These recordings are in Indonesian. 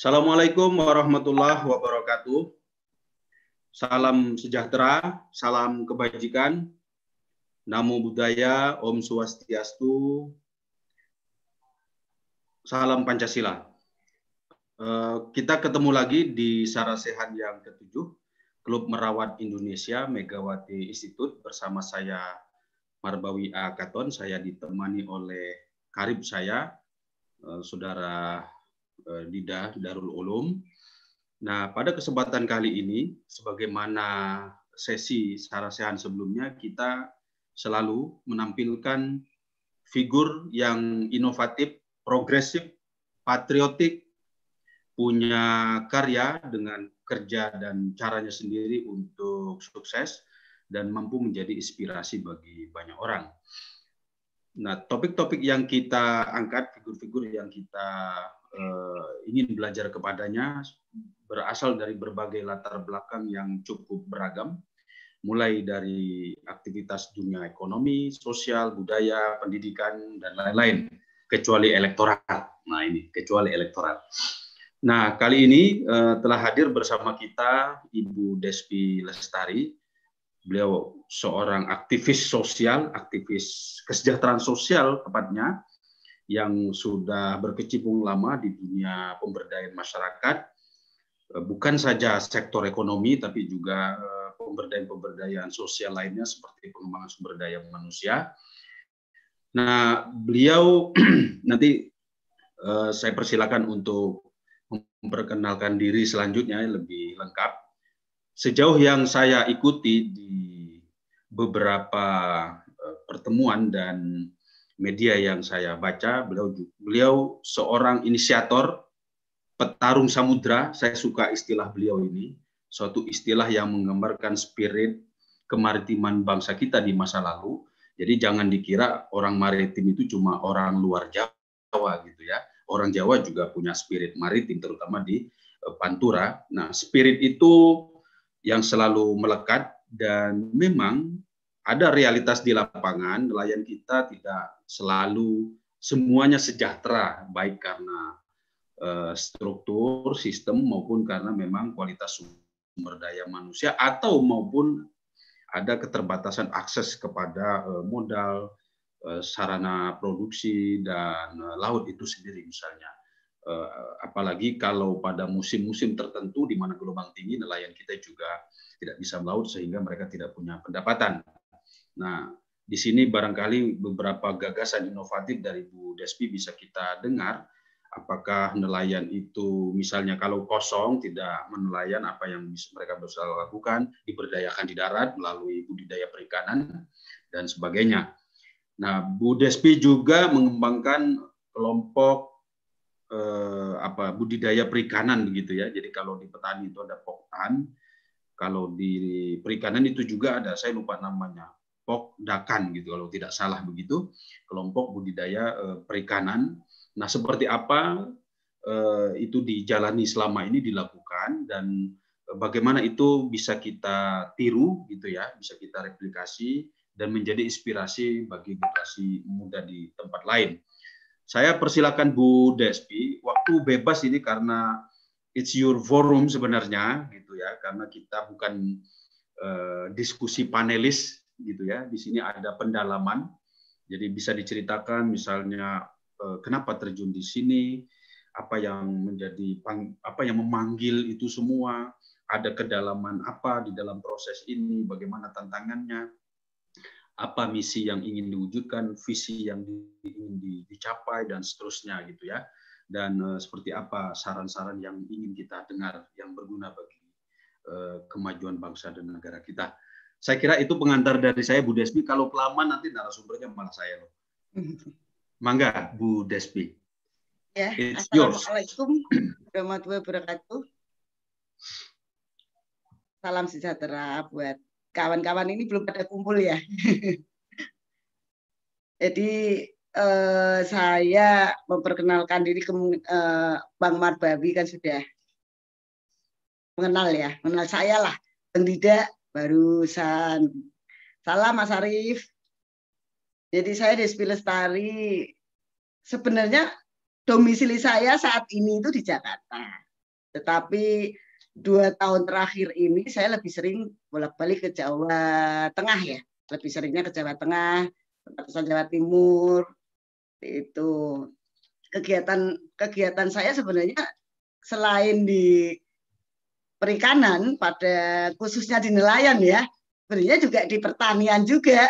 Assalamualaikum warahmatullahi wabarakatuh. Salam sejahtera, salam kebajikan, namo buddhaya, om swastiastu, salam Pancasila. Eh, kita ketemu lagi di Sarasehan yang ketujuh, Klub Merawat Indonesia Megawati Institute bersama saya Marbawi Akaton. Saya ditemani oleh karib saya, eh, Saudara Dida Darul Ulum, Nah, pada kesempatan kali ini, sebagaimana sesi Sarasehan sebelumnya, kita selalu menampilkan figur yang inovatif, progresif, patriotik, punya karya dengan kerja dan caranya sendiri untuk sukses dan mampu menjadi inspirasi bagi banyak orang. Nah, topik-topik yang kita angkat, figur-figur yang kita uh, ingin belajar kepadanya berasal dari berbagai latar belakang yang cukup beragam, mulai dari aktivitas dunia ekonomi, sosial, budaya, pendidikan, dan lain-lain, kecuali elektorat. Nah ini, kecuali elektorat. Nah, kali ini uh, telah hadir bersama kita Ibu Despi Lestari. Beliau seorang aktivis sosial, aktivis kesejahteraan sosial tepatnya, yang sudah berkecimpung lama di dunia pemberdayaan masyarakat, Eh, bukan saja sektor ekonomi tapi juga eh, pemberdayaan-pemberdayaan sosial lainnya seperti pengembangan sumber daya manusia. Nah, beliau nanti uh, saya persilakan untuk memperkenalkan diri selanjutnya lebih lengkap. Sejauh yang saya ikuti di beberapa pertemuan dan media yang saya baca, beliau beliau seorang inisiator petarung samudra, saya suka istilah beliau ini, suatu istilah yang menggambarkan spirit kemaritiman bangsa kita di masa lalu. Jadi jangan dikira orang maritim itu cuma orang luar Jawa gitu ya. Orang Jawa juga punya spirit maritim terutama di eh, Pantura. Nah, spirit itu yang selalu melekat dan memang ada realitas di lapangan nelayan kita tidak selalu semuanya sejahtera baik karena Eh, struktur sistem maupun karena memang kualitas sumber daya manusia atau maupun ada keterbatasan akses kepada eh, modal eh, sarana produksi dan laut itu sendiri misalnya apalagi kalau pada musim-musim tertentu di mana gelombang tinggi nelayan kita juga tidak bisa melaut sehingga mereka tidak punya pendapatan. Nah, di sini barangkali beberapa gagasan inovatif dari Bu Despi bisa kita dengar apakah nelayan itu misalnya kalau kosong tidak menelayan apa yang mereka bisa lakukan diberdayakan di darat melalui budidaya perikanan dan sebagainya. Nah, Bu Despi juga mengembangkan kelompok eh, apa budidaya perikanan begitu ya. Jadi kalau di petani itu ada poktan, kalau di perikanan itu juga ada saya lupa namanya pokdakan gitu kalau tidak salah begitu kelompok budidaya eh, perikanan Nah, seperti apa eh, itu dijalani selama ini dilakukan dan bagaimana itu bisa kita tiru gitu ya, bisa kita replikasi dan menjadi inspirasi bagi generasi muda di tempat lain. Saya persilakan Bu Despi, waktu bebas ini karena it's your forum sebenarnya gitu ya, karena kita bukan uh, diskusi panelis gitu ya. Di sini ada pendalaman. Jadi bisa diceritakan misalnya Eh, kenapa terjun di sini, apa yang menjadi apa yang memanggil itu semua, ada kedalaman apa di dalam proses ini, bagaimana tantangannya, apa misi yang ingin diwujudkan, visi yang ingin dicapai dan seterusnya gitu ya. Dan uh, seperti apa saran-saran yang ingin kita dengar yang berguna bagi uh, kemajuan bangsa dan negara kita. Saya kira itu pengantar dari saya Bu Desmi. Kalau kelamaan nanti narasumbernya malah saya loh. Mangga, Bu Despi. Ya, It's Assalamualaikum warahmatullahi wabarakatuh. Salam sejahtera buat kawan-kawan ini belum pada kumpul ya. Jadi eh, saya memperkenalkan diri ke eh, Bang Marbawi kan sudah mengenal ya, mengenal saya lah. Bang Dida barusan. Salam Mas Arif. Jadi saya Despi Lestari sebenarnya domisili saya saat ini itu di Jakarta. Tetapi dua tahun terakhir ini saya lebih sering bolak-balik ke Jawa Tengah ya, lebih seringnya ke Jawa Tengah, perbatasan Jawa Timur, itu kegiatan kegiatan saya sebenarnya selain di perikanan pada khususnya di nelayan ya. Sebenarnya juga di pertanian juga.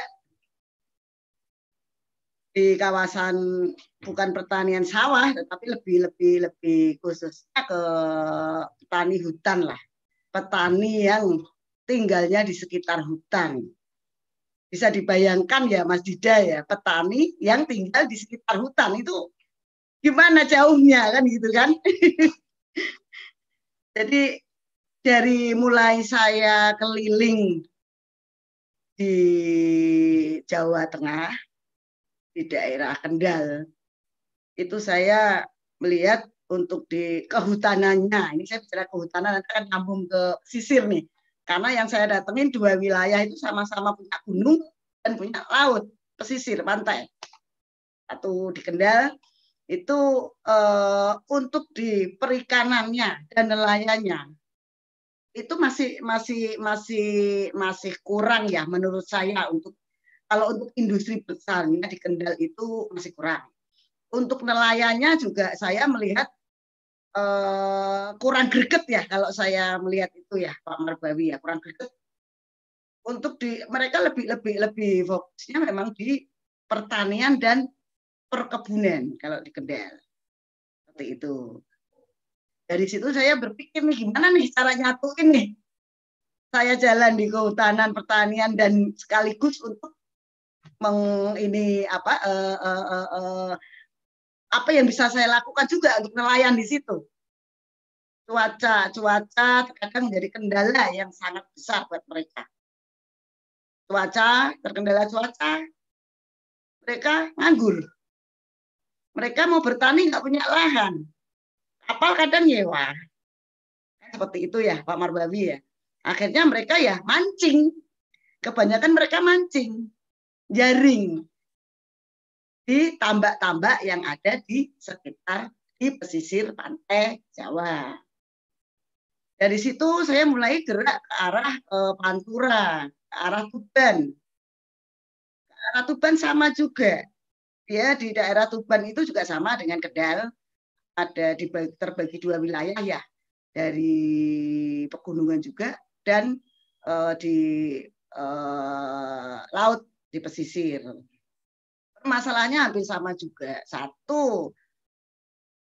Di kawasan bukan pertanian sawah tetapi lebih lebih lebih khususnya ke petani hutan lah. Petani yang tinggalnya di sekitar hutan. Bisa dibayangkan ya Mas Dida ya petani yang tinggal di sekitar hutan itu gimana jauhnya kan gitu kan? Jadi dari mulai saya keliling di Jawa Tengah di daerah Kendal itu saya melihat untuk di kehutanannya. Ini saya bicara kehutanan nanti akan nyambung ke sisir nih. Karena yang saya datengin dua wilayah itu sama-sama punya gunung dan punya laut pesisir pantai. Satu di Kendal itu uh, untuk di perikanannya dan nelayannya itu masih masih masih masih kurang ya menurut saya untuk kalau untuk industri besarnya di Kendal itu masih kurang. Untuk nelayannya juga saya melihat uh, kurang greget ya kalau saya melihat itu ya Pak Marbawi ya kurang greget. Untuk di mereka lebih lebih lebih fokusnya memang di pertanian dan perkebunan kalau di Kendal. Seperti itu. Dari situ saya berpikir nih gimana nih cara nyatuin nih. Saya jalan di kehutanan pertanian dan sekaligus untuk meng, ini apa uh, uh, uh, uh, apa yang bisa saya lakukan juga untuk nelayan di situ. Cuaca, cuaca terkadang menjadi kendala yang sangat besar buat mereka. Cuaca, terkendala cuaca, mereka nganggur. Mereka mau bertani nggak punya lahan kapal kadang nyewa. Seperti itu ya Pak Marbawi ya. Akhirnya mereka ya mancing. Kebanyakan mereka mancing. Jaring. Di tambak-tambak yang ada di sekitar di pesisir pantai Jawa. Dari situ saya mulai gerak ke arah eh, Pantura, ke arah Tuban. Ke arah Tuban sama juga. Ya, di daerah Tuban itu juga sama dengan Kedal ada di terbagi dua wilayah ya dari pegunungan juga dan uh, di uh, laut di pesisir. Masalahnya hampir sama juga. Satu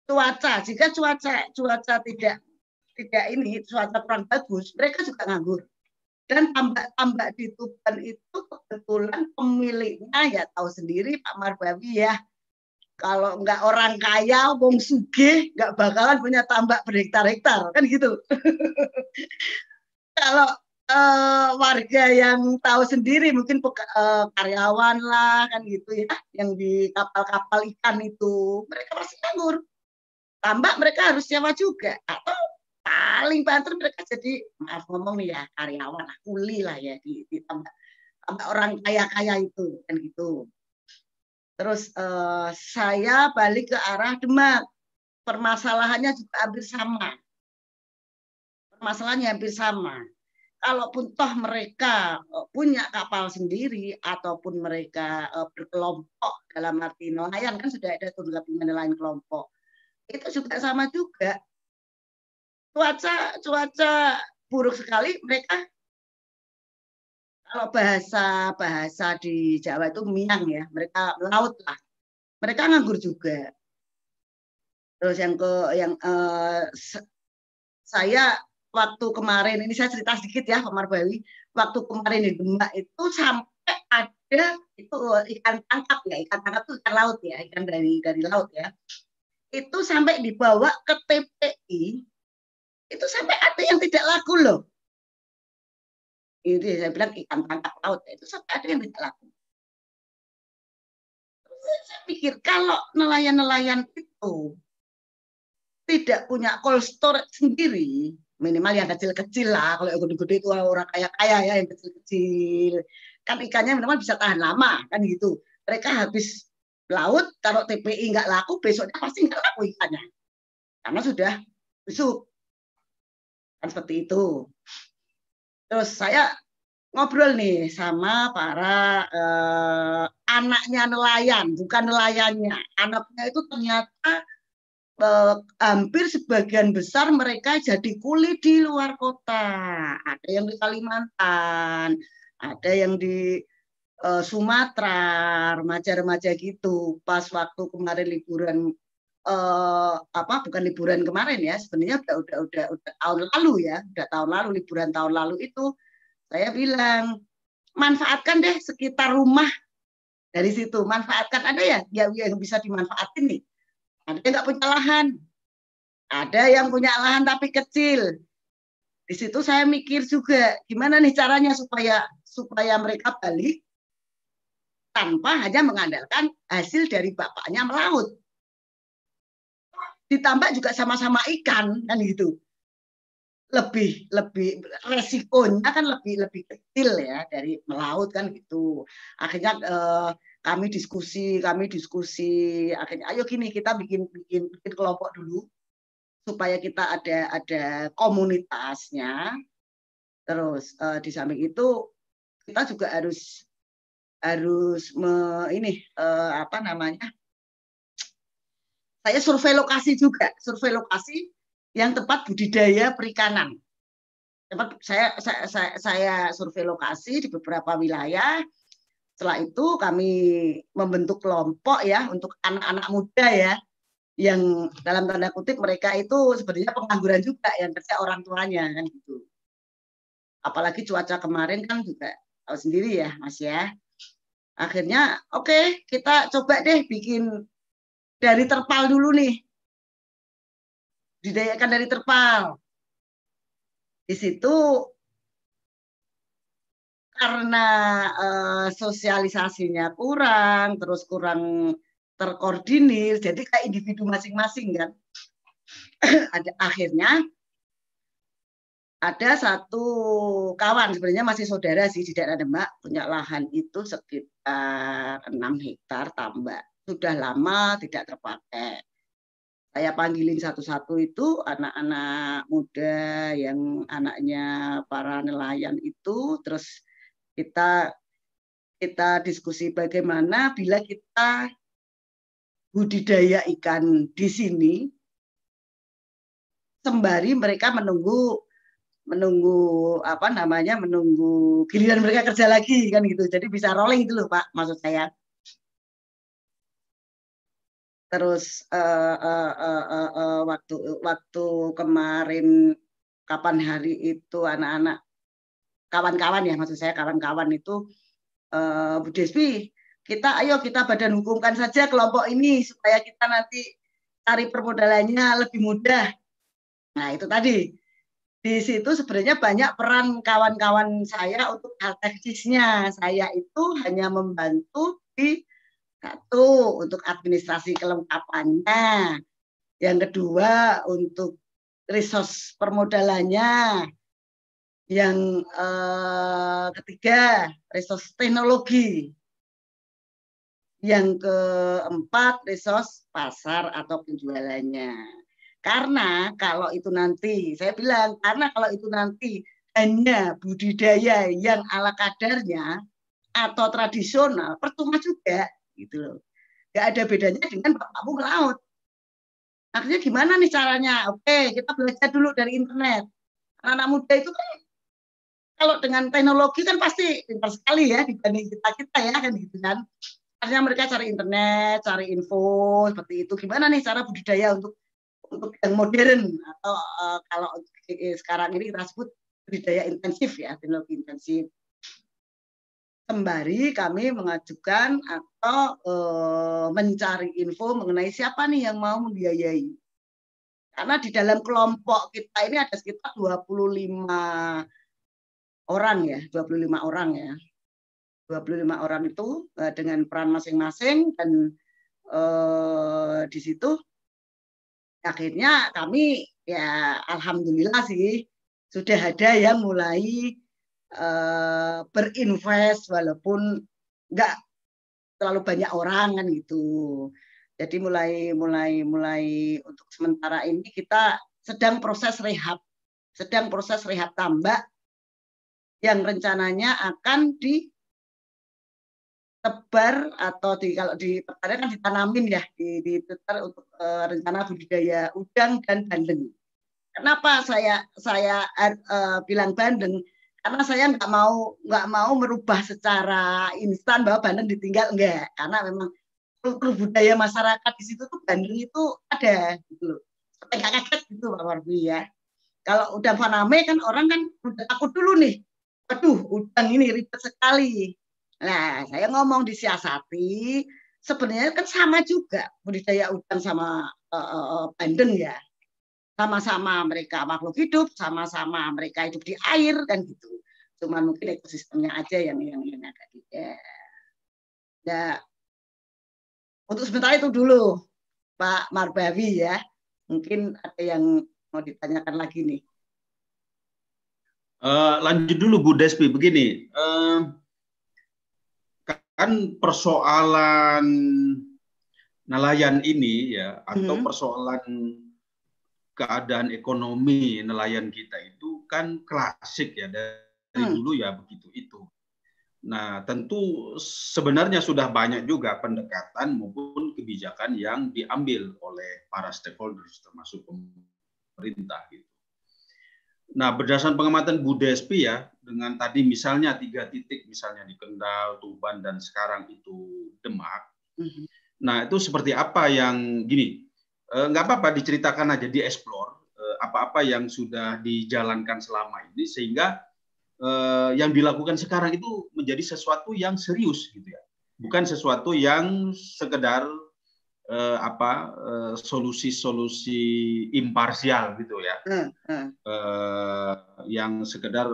cuaca. Jika cuaca cuaca tidak tidak ini cuaca kurang bagus, mereka juga nganggur. Dan tambak-tambak di Tuban itu kebetulan pemiliknya ya tahu sendiri Pak Marbawi ya kalau nggak orang kaya, wong sugih, nggak bakalan punya tambak berhektar-hektar, kan gitu. kalau uh, warga yang tahu sendiri, mungkin uh, karyawan lah, kan gitu ya, yang di kapal-kapal ikan itu, mereka pasti nganggur. Tambak mereka harus nyawa juga, atau paling banter mereka jadi, maaf ngomong nih ya, karyawan, kuli lah ya di, di tambak, tambak orang kaya-kaya itu, kan gitu. Terus uh, saya balik ke arah Demak. Permasalahannya juga hampir sama. Permasalahannya hampir sama. Kalaupun toh mereka eh, punya kapal sendiri ataupun mereka uh, berkelompok dalam arti nelayan kan sudah ada tuh gabungan nelayan kelompok. Itu juga sama juga. Cuaca cuaca buruk sekali mereka kalau bahasa bahasa di Jawa itu miang ya, mereka laut lah. Mereka nganggur juga. Terus yang ke yang uh, saya waktu kemarin ini saya cerita sedikit ya Pak Marbawi, waktu kemarin di Demak itu sampai ada itu ikan tangkap ya, ikan tangkap itu ikan laut ya, ikan dari dari laut ya. Itu sampai dibawa ke TPI, itu sampai ada yang tidak laku loh itu saya bilang ikan tangkap laut itu sampai ada yang tidak laku. saya pikir kalau nelayan-nelayan itu tidak punya cold storage sendiri, minimal yang kecil-kecil lah. Kalau yang gede-gede itu orang kaya-kaya ya, yang kecil-kecil. Kan ikannya minimal bisa tahan lama, kan gitu. Mereka habis laut, kalau TPI nggak laku, besoknya pasti nggak laku ikannya. Karena sudah busuk. kan seperti itu terus saya ngobrol nih sama para eh, anaknya nelayan bukan nelayannya anaknya itu ternyata eh, hampir sebagian besar mereka jadi kuli di luar kota ada yang di Kalimantan ada yang di uh, Sumatera, remaja-remaja gitu. Pas waktu kemarin liburan uh, apa bukan liburan kemarin ya, sebenarnya udah udah udah udah tahun lalu ya, udah tahun lalu liburan tahun lalu itu saya bilang manfaatkan deh sekitar rumah dari situ. Manfaatkan ada ya yang, yang bisa dimanfaatin nih. Ada yang nggak punya lahan? Ada yang punya lahan tapi kecil. Di situ saya mikir juga gimana nih caranya supaya supaya mereka balik tanpa hanya mengandalkan hasil dari bapaknya melaut. Ditambah juga sama-sama ikan kan gitu. Lebih lebih resikonya kan lebih lebih kecil ya dari melaut kan gitu. Akhirnya eh, kami diskusi, kami diskusi. Akhirnya ayo gini kita bikin bikin bikin kelompok dulu supaya kita ada ada komunitasnya. Terus eh, di samping itu kita juga harus harus me, ini uh, apa namanya saya survei lokasi juga survei lokasi yang tempat budidaya perikanan. Tempat saya saya saya, saya survei lokasi di beberapa wilayah. Setelah itu kami membentuk kelompok ya untuk anak-anak muda ya yang dalam tanda kutip mereka itu sebenarnya pengangguran juga yang kerja orang tuanya kan gitu. Apalagi cuaca kemarin kan juga tahu sendiri ya Mas ya. Akhirnya oke okay, kita coba deh bikin dari terpal dulu nih. Didayakan dari terpal. Di situ karena eh, sosialisasinya kurang, terus kurang terkoordinir, jadi kayak individu masing-masing kan. Ada akhirnya ada satu kawan sebenarnya masih saudara sih di daerah Demak punya lahan itu sekitar 6 hektar tambak sudah lama tidak terpakai. Saya panggilin satu-satu itu anak-anak muda yang anaknya para nelayan itu terus kita kita diskusi bagaimana bila kita budidaya ikan di sini sembari mereka menunggu menunggu apa namanya menunggu giliran mereka kerja lagi kan gitu. Jadi bisa rolling itu loh pak maksud saya terus uh, uh, uh, uh, uh, waktu waktu kemarin kapan hari itu anak-anak kawan-kawan ya maksud saya kawan-kawan itu uh, Bu Despi kita ayo kita badan hukumkan saja kelompok ini supaya kita nanti cari permodalannya lebih mudah nah itu tadi di situ sebenarnya banyak peran kawan-kawan saya untuk hal teknisnya. Saya itu hanya membantu di satu untuk administrasi kelengkapannya, yang kedua untuk resource permodalannya, yang eh, ketiga resource teknologi, yang keempat resource pasar atau penjualannya. Karena kalau itu nanti, saya bilang, karena kalau itu nanti hanya budidaya yang ala kadarnya atau tradisional, percuma juga, gitu loh. Gak ada bedanya dengan bapakmu laut. Akhirnya gimana nih caranya? Oke, kita belajar dulu dari internet. Anak-anak muda itu kan kalau dengan teknologi kan pasti pintar sekali ya dibanding kita kita ya kan gitu kan. Akhirnya mereka cari internet, cari info seperti itu. Gimana nih cara budidaya untuk untuk yang modern atau uh, kalau sekarang ini kita sebut budidaya intensif ya teknologi intensif sembari kami mengajukan atau uh, mencari info mengenai siapa nih yang mau membiayai. Karena di dalam kelompok kita ini ada sekitar 25 orang ya 25 orang ya. 25 orang itu uh, dengan peran masing-masing dan uh, di situ akhirnya kami ya alhamdulillah sih sudah ada yang mulai uh, berinvest walaupun nggak terlalu banyak orang kan gitu. Jadi mulai mulai mulai untuk sementara ini kita sedang proses rehab sedang proses rehab tambak yang rencananya akan ditebar atau di kalau di pertanian kan ditanamin ya di, di untuk e, rencana budidaya udang dan bandeng. Kenapa saya saya e, bilang bandeng? Karena saya nggak mau nggak mau merubah secara instan bahwa bandeng ditinggal enggak, karena memang kultur budaya masyarakat di situ tuh bandeng itu ada gitu loh. Sampai nggak kaget gitu Pak Warbi ya. Kalau udang faname kan orang kan udah takut dulu nih aduh udang ini ribet sekali. Nah, saya ngomong disiasati, sebenarnya kan sama juga budidaya udang sama uh, bandeng ya. Sama-sama mereka makhluk hidup, sama-sama mereka hidup di air kan gitu. Cuma mungkin ekosistemnya aja yang yang yang agak tidak. Nah, untuk sementara itu dulu Pak Marbawi ya. Mungkin ada yang mau ditanyakan lagi nih. Uh, lanjut dulu Bu Despi begini uh, kan persoalan nelayan ini ya atau hmm. persoalan keadaan ekonomi nelayan kita itu kan klasik ya dari hmm. dulu ya begitu itu. Nah tentu sebenarnya sudah banyak juga pendekatan maupun kebijakan yang diambil oleh para stakeholders termasuk pemerintah gitu. Nah, berdasarkan pengamatan Bu ya, dengan tadi misalnya tiga titik, misalnya di Kendal, Tuban, dan sekarang itu Demak. Mm-hmm. Nah, itu seperti apa yang gini, nggak apa-apa diceritakan aja, dieksplor eh, apa-apa yang sudah dijalankan selama ini, sehingga eh, yang dilakukan sekarang itu menjadi sesuatu yang serius gitu ya, bukan sesuatu yang sekedar uh, apa uh, solusi-solusi imparsial gitu ya, hmm, hmm. Uh, yang sekedar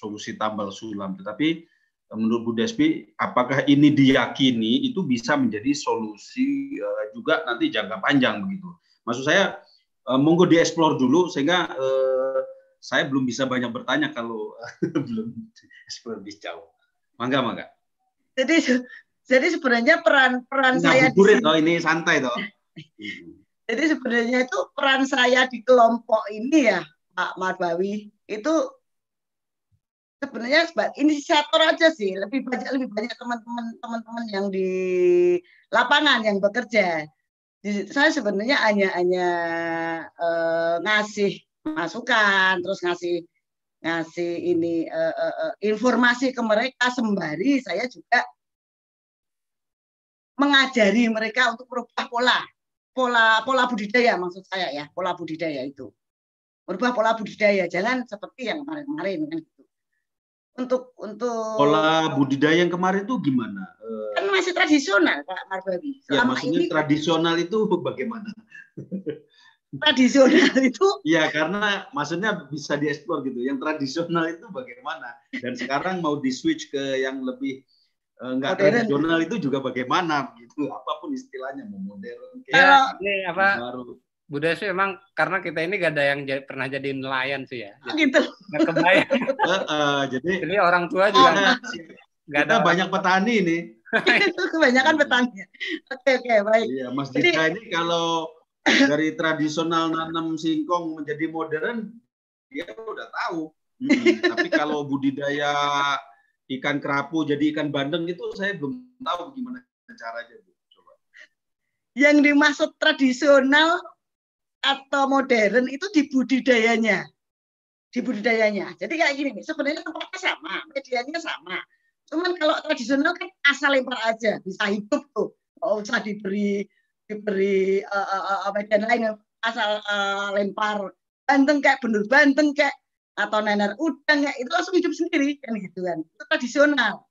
solusi tambal sulam. Tetapi menurut Bu Despi, apakah ini diyakini itu bisa menjadi solusi uh, juga nanti jangka panjang begitu? Maksud saya uh, monggo dieksplor dulu sehingga uh, saya belum bisa banyak bertanya kalau belum eksplor lebih jauh. Mangga, mangga. Jadi jadi sebenarnya peran peran nah, saya di sini, toh, ini santai toh. Jadi sebenarnya itu peran saya di kelompok ini ya Pak Marbawi itu sebenarnya inisiator aja sih. Lebih banyak lebih banyak teman-teman teman-teman yang di lapangan yang bekerja. Saya sebenarnya hanya hanya uh, ngasih masukan terus ngasih ngasih ini uh, uh, informasi ke mereka sembari saya juga mengajari mereka untuk merubah pola pola pola budidaya maksud saya ya pola budidaya itu. Merubah pola budidaya jangan seperti yang kemarin-kemarin kan gitu untuk untuk pola budidaya yang kemarin itu gimana? Kan masih tradisional Pak Marbawi. ya maksudnya ini, tradisional itu bagaimana? tradisional itu ya karena maksudnya bisa dieksplor gitu. Yang tradisional itu bagaimana? Dan sekarang mau di switch ke yang lebih enggak eh, tradisional itu juga bagaimana? Gitu apa pun istilahnya mau modern kayak ya, ini apa? baru Budaya sih memang karena kita ini gak ada yang jadi, pernah jadi nelayan sih ya. Jadi, gitu. Gak kebayang. uh, uh, jadi, jadi orang tua juga oh, gak ada banyak petani ini. Kebanyakan petani. Oke oke baik. Iya Mas jadi, Dita ini kalau dari tradisional nanam singkong menjadi modern dia udah tahu. Hmm, tapi kalau budidaya ikan kerapu jadi ikan bandeng itu saya belum tahu gimana caranya Bu. Coba. Yang dimaksud tradisional atau modern itu di budidayanya. Di budidayanya. Jadi kayak gini nih, sebenarnya tempatnya sama, medianya sama. Cuman kalau tradisional kan asal lempar aja, bisa hidup tuh. Nggak usah diberi diberi uh, uh, medan lain asal uh, lempar banteng kayak bener banteng kayak atau nener udang ya itu langsung hidup sendiri kan gitu kan itu tradisional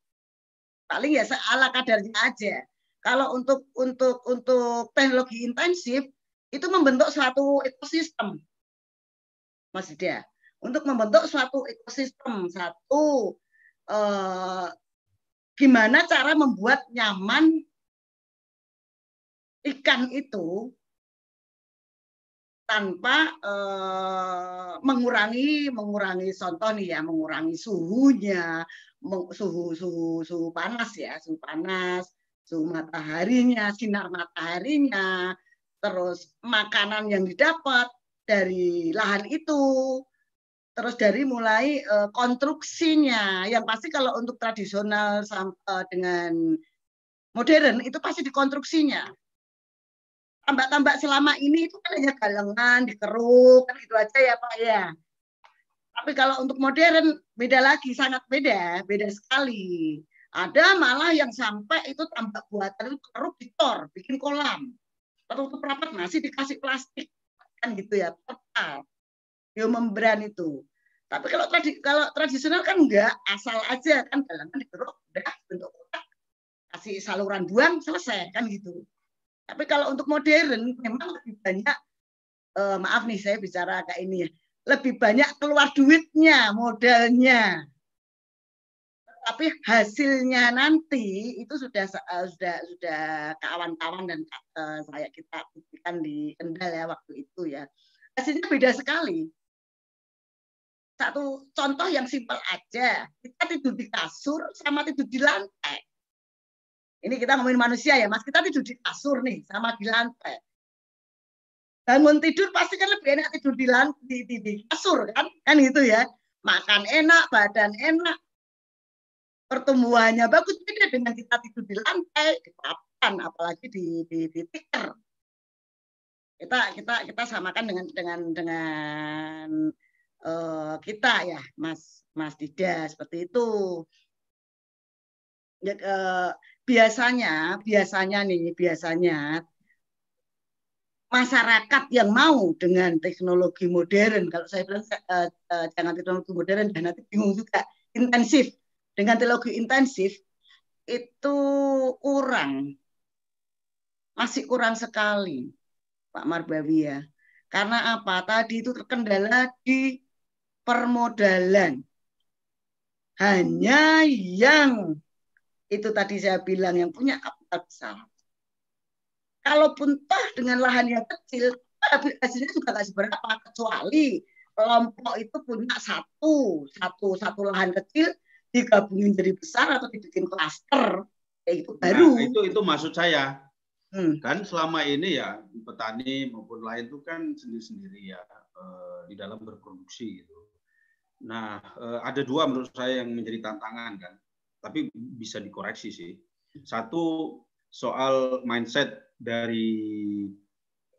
paling ya ala kadarnya aja kalau untuk untuk untuk teknologi intensif itu membentuk suatu ekosistem Mas dia untuk membentuk suatu ekosistem satu eh, gimana cara membuat nyaman ikan itu tanpa uh, mengurangi mengurangi contoh nih ya mengurangi suhunya suhu suhu suhu panas ya suhu panas suhu mataharinya sinar mataharinya terus makanan yang didapat dari lahan itu. Terus dari mulai uh, konstruksinya. Yang pasti kalau untuk tradisional uh, dengan modern itu pasti di konstruksinya tambak-tambak selama ini itu kan hanya galengan dikeruk kan itu aja ya pak ya. Tapi kalau untuk modern beda lagi sangat beda beda sekali. Ada malah yang sampai itu tambak buatan itu keruk ditor bikin kolam tertutup rapat masih dikasih plastik kan gitu ya total biomembran itu tapi kalau tradi kalau tradisional kan enggak, asal aja kan galangan dikeruk, udah bentuk kotak, kasih saluran buang selesai kan gitu. Tapi kalau untuk modern memang lebih banyak eh, maaf nih saya bicara kayak ini ya, lebih banyak keluar duitnya, modalnya. Tapi hasilnya nanti itu sudah uh, sudah sudah kawan-kawan dan uh, saya kita buktikan di Kendal ya waktu itu ya. Hasilnya beda sekali satu contoh yang simpel aja. Kita tidur di kasur sama tidur di lantai. Ini kita ngomongin manusia ya, Mas. Kita tidur di kasur nih sama di lantai. Bangun tidur pasti kan lebih enak tidur di lantai di, di, di kasur kan? Kan gitu ya. Makan enak, badan enak. Pertumbuhannya bagus beda dengan kita tidur di lantai, di papan, apalagi di di, di tikar. Kita kita kita samakan dengan dengan dengan uh, kita ya, Mas Mas Dida seperti itu. Ya, uh, biasanya, biasanya nih, biasanya masyarakat yang mau dengan teknologi modern, kalau saya bilang uh, uh, jangan teknologi modern, dan nanti bingung juga, intensif. Dengan teknologi intensif itu kurang, masih kurang sekali, Pak Marbawi ya. Karena apa? Tadi itu terkendala di permodalan. Hanya yang itu tadi saya bilang yang punya kapital besar. Kalaupun toh dengan lahan yang kecil, hasilnya juga nggak seberapa kecuali kelompok itu punya satu satu satu lahan kecil digabungin jadi besar atau dibikin klaster ya itu baru nah, itu itu maksud saya hmm. kan selama ini ya petani maupun lain itu kan sendiri sendiri ya eh, di dalam berproduksi gitu Nah, eh, ada dua menurut saya yang menjadi tantangan kan, tapi bisa dikoreksi sih. Satu soal mindset dari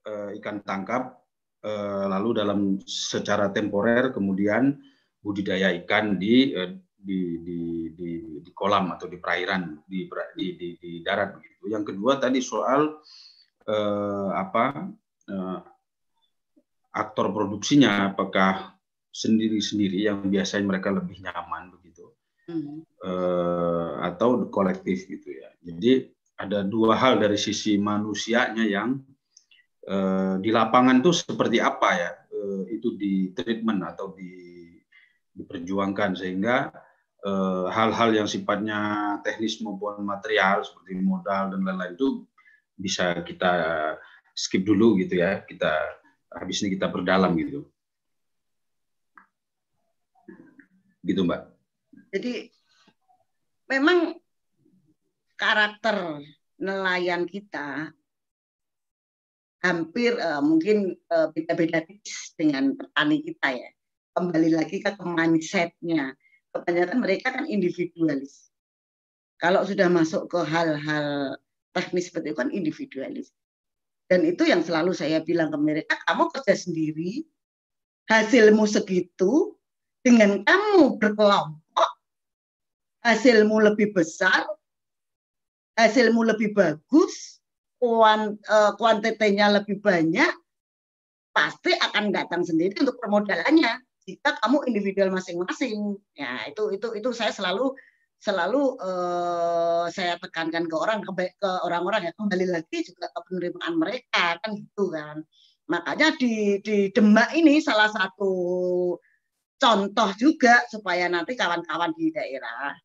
uh, ikan tangkap, uh, lalu dalam secara temporer kemudian budidaya ikan di, uh, di, di, di, di kolam atau di perairan di, di, di, di darat begitu. Yang kedua tadi soal uh, apa uh, aktor produksinya, apakah sendiri-sendiri yang biasanya mereka lebih nyaman begitu hmm. uh, atau kolektif gitu ya jadi ada dua hal dari sisi manusianya yang uh, di lapangan tuh seperti apa ya uh, itu di treatment atau di diperjuangkan sehingga hal-hal uh, yang sifatnya teknis maupun material seperti modal dan lain-lain itu bisa kita skip dulu gitu ya kita habis ini kita berdalam gitu gitu Mbak. Jadi memang karakter nelayan kita hampir uh, mungkin uh, beda-beda dengan petani kita ya. Kembali lagi ke mindsetnya. Kebanyakan mereka kan individualis. Kalau sudah masuk ke hal-hal teknis seperti itu kan individualis. Dan itu yang selalu saya bilang ke mereka, kamu kerja sendiri, hasilmu segitu, dengan kamu berkelompok, hasilmu lebih besar, hasilmu lebih bagus, eh, kuantitinya lebih banyak, pasti akan datang sendiri untuk permodalannya. Jika kamu individual masing-masing, ya itu itu itu saya selalu selalu uh, saya tekankan ke orang ke, ke orang-orang ya kembali lagi juga ke penerimaan mereka kan gitu kan. Makanya di di Demak ini salah satu contoh juga supaya nanti kawan-kawan di daerah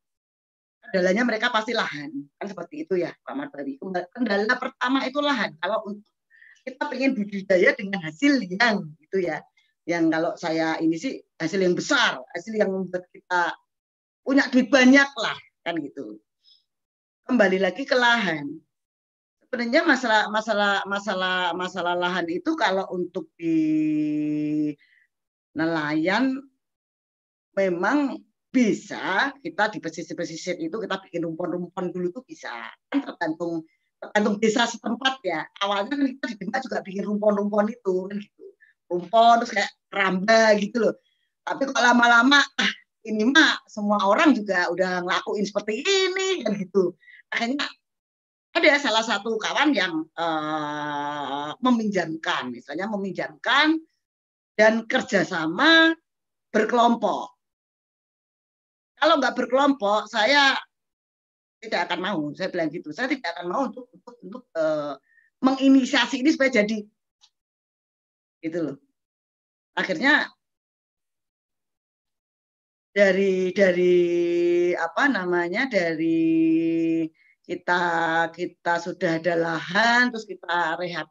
kendalanya mereka pasti lahan. Kan seperti itu ya Pak Marbawi kendala pertama itu lahan. Kalau untuk kita ingin budidaya dengan hasil yang itu ya yang kalau saya ini sih hasil yang besar hasil yang membuat kita punya duit banyak lah kan gitu. Kembali lagi ke lahan. Sebenarnya masalah masalah masalah masalah lahan itu kalau untuk di nelayan memang bisa kita di pesisir-pesisir itu kita bikin rumpon-rumpon dulu tuh bisa. Kan tergantung tergantung desa setempat ya. Awalnya kan kita di juga bikin rumpon-rumpon itu kan gitu rumpon terus kayak ramba gitu loh tapi kok lama-lama ah ini mah semua orang juga udah ngelakuin seperti ini kan gitu akhirnya ada salah satu kawan yang uh, meminjamkan misalnya meminjamkan dan kerjasama berkelompok kalau nggak berkelompok, saya tidak akan mau. Saya bilang gitu. Saya tidak akan mau untuk untuk, untuk uh, menginisiasi ini supaya jadi gitu loh. Akhirnya dari dari apa namanya dari kita kita sudah ada lahan terus kita rehab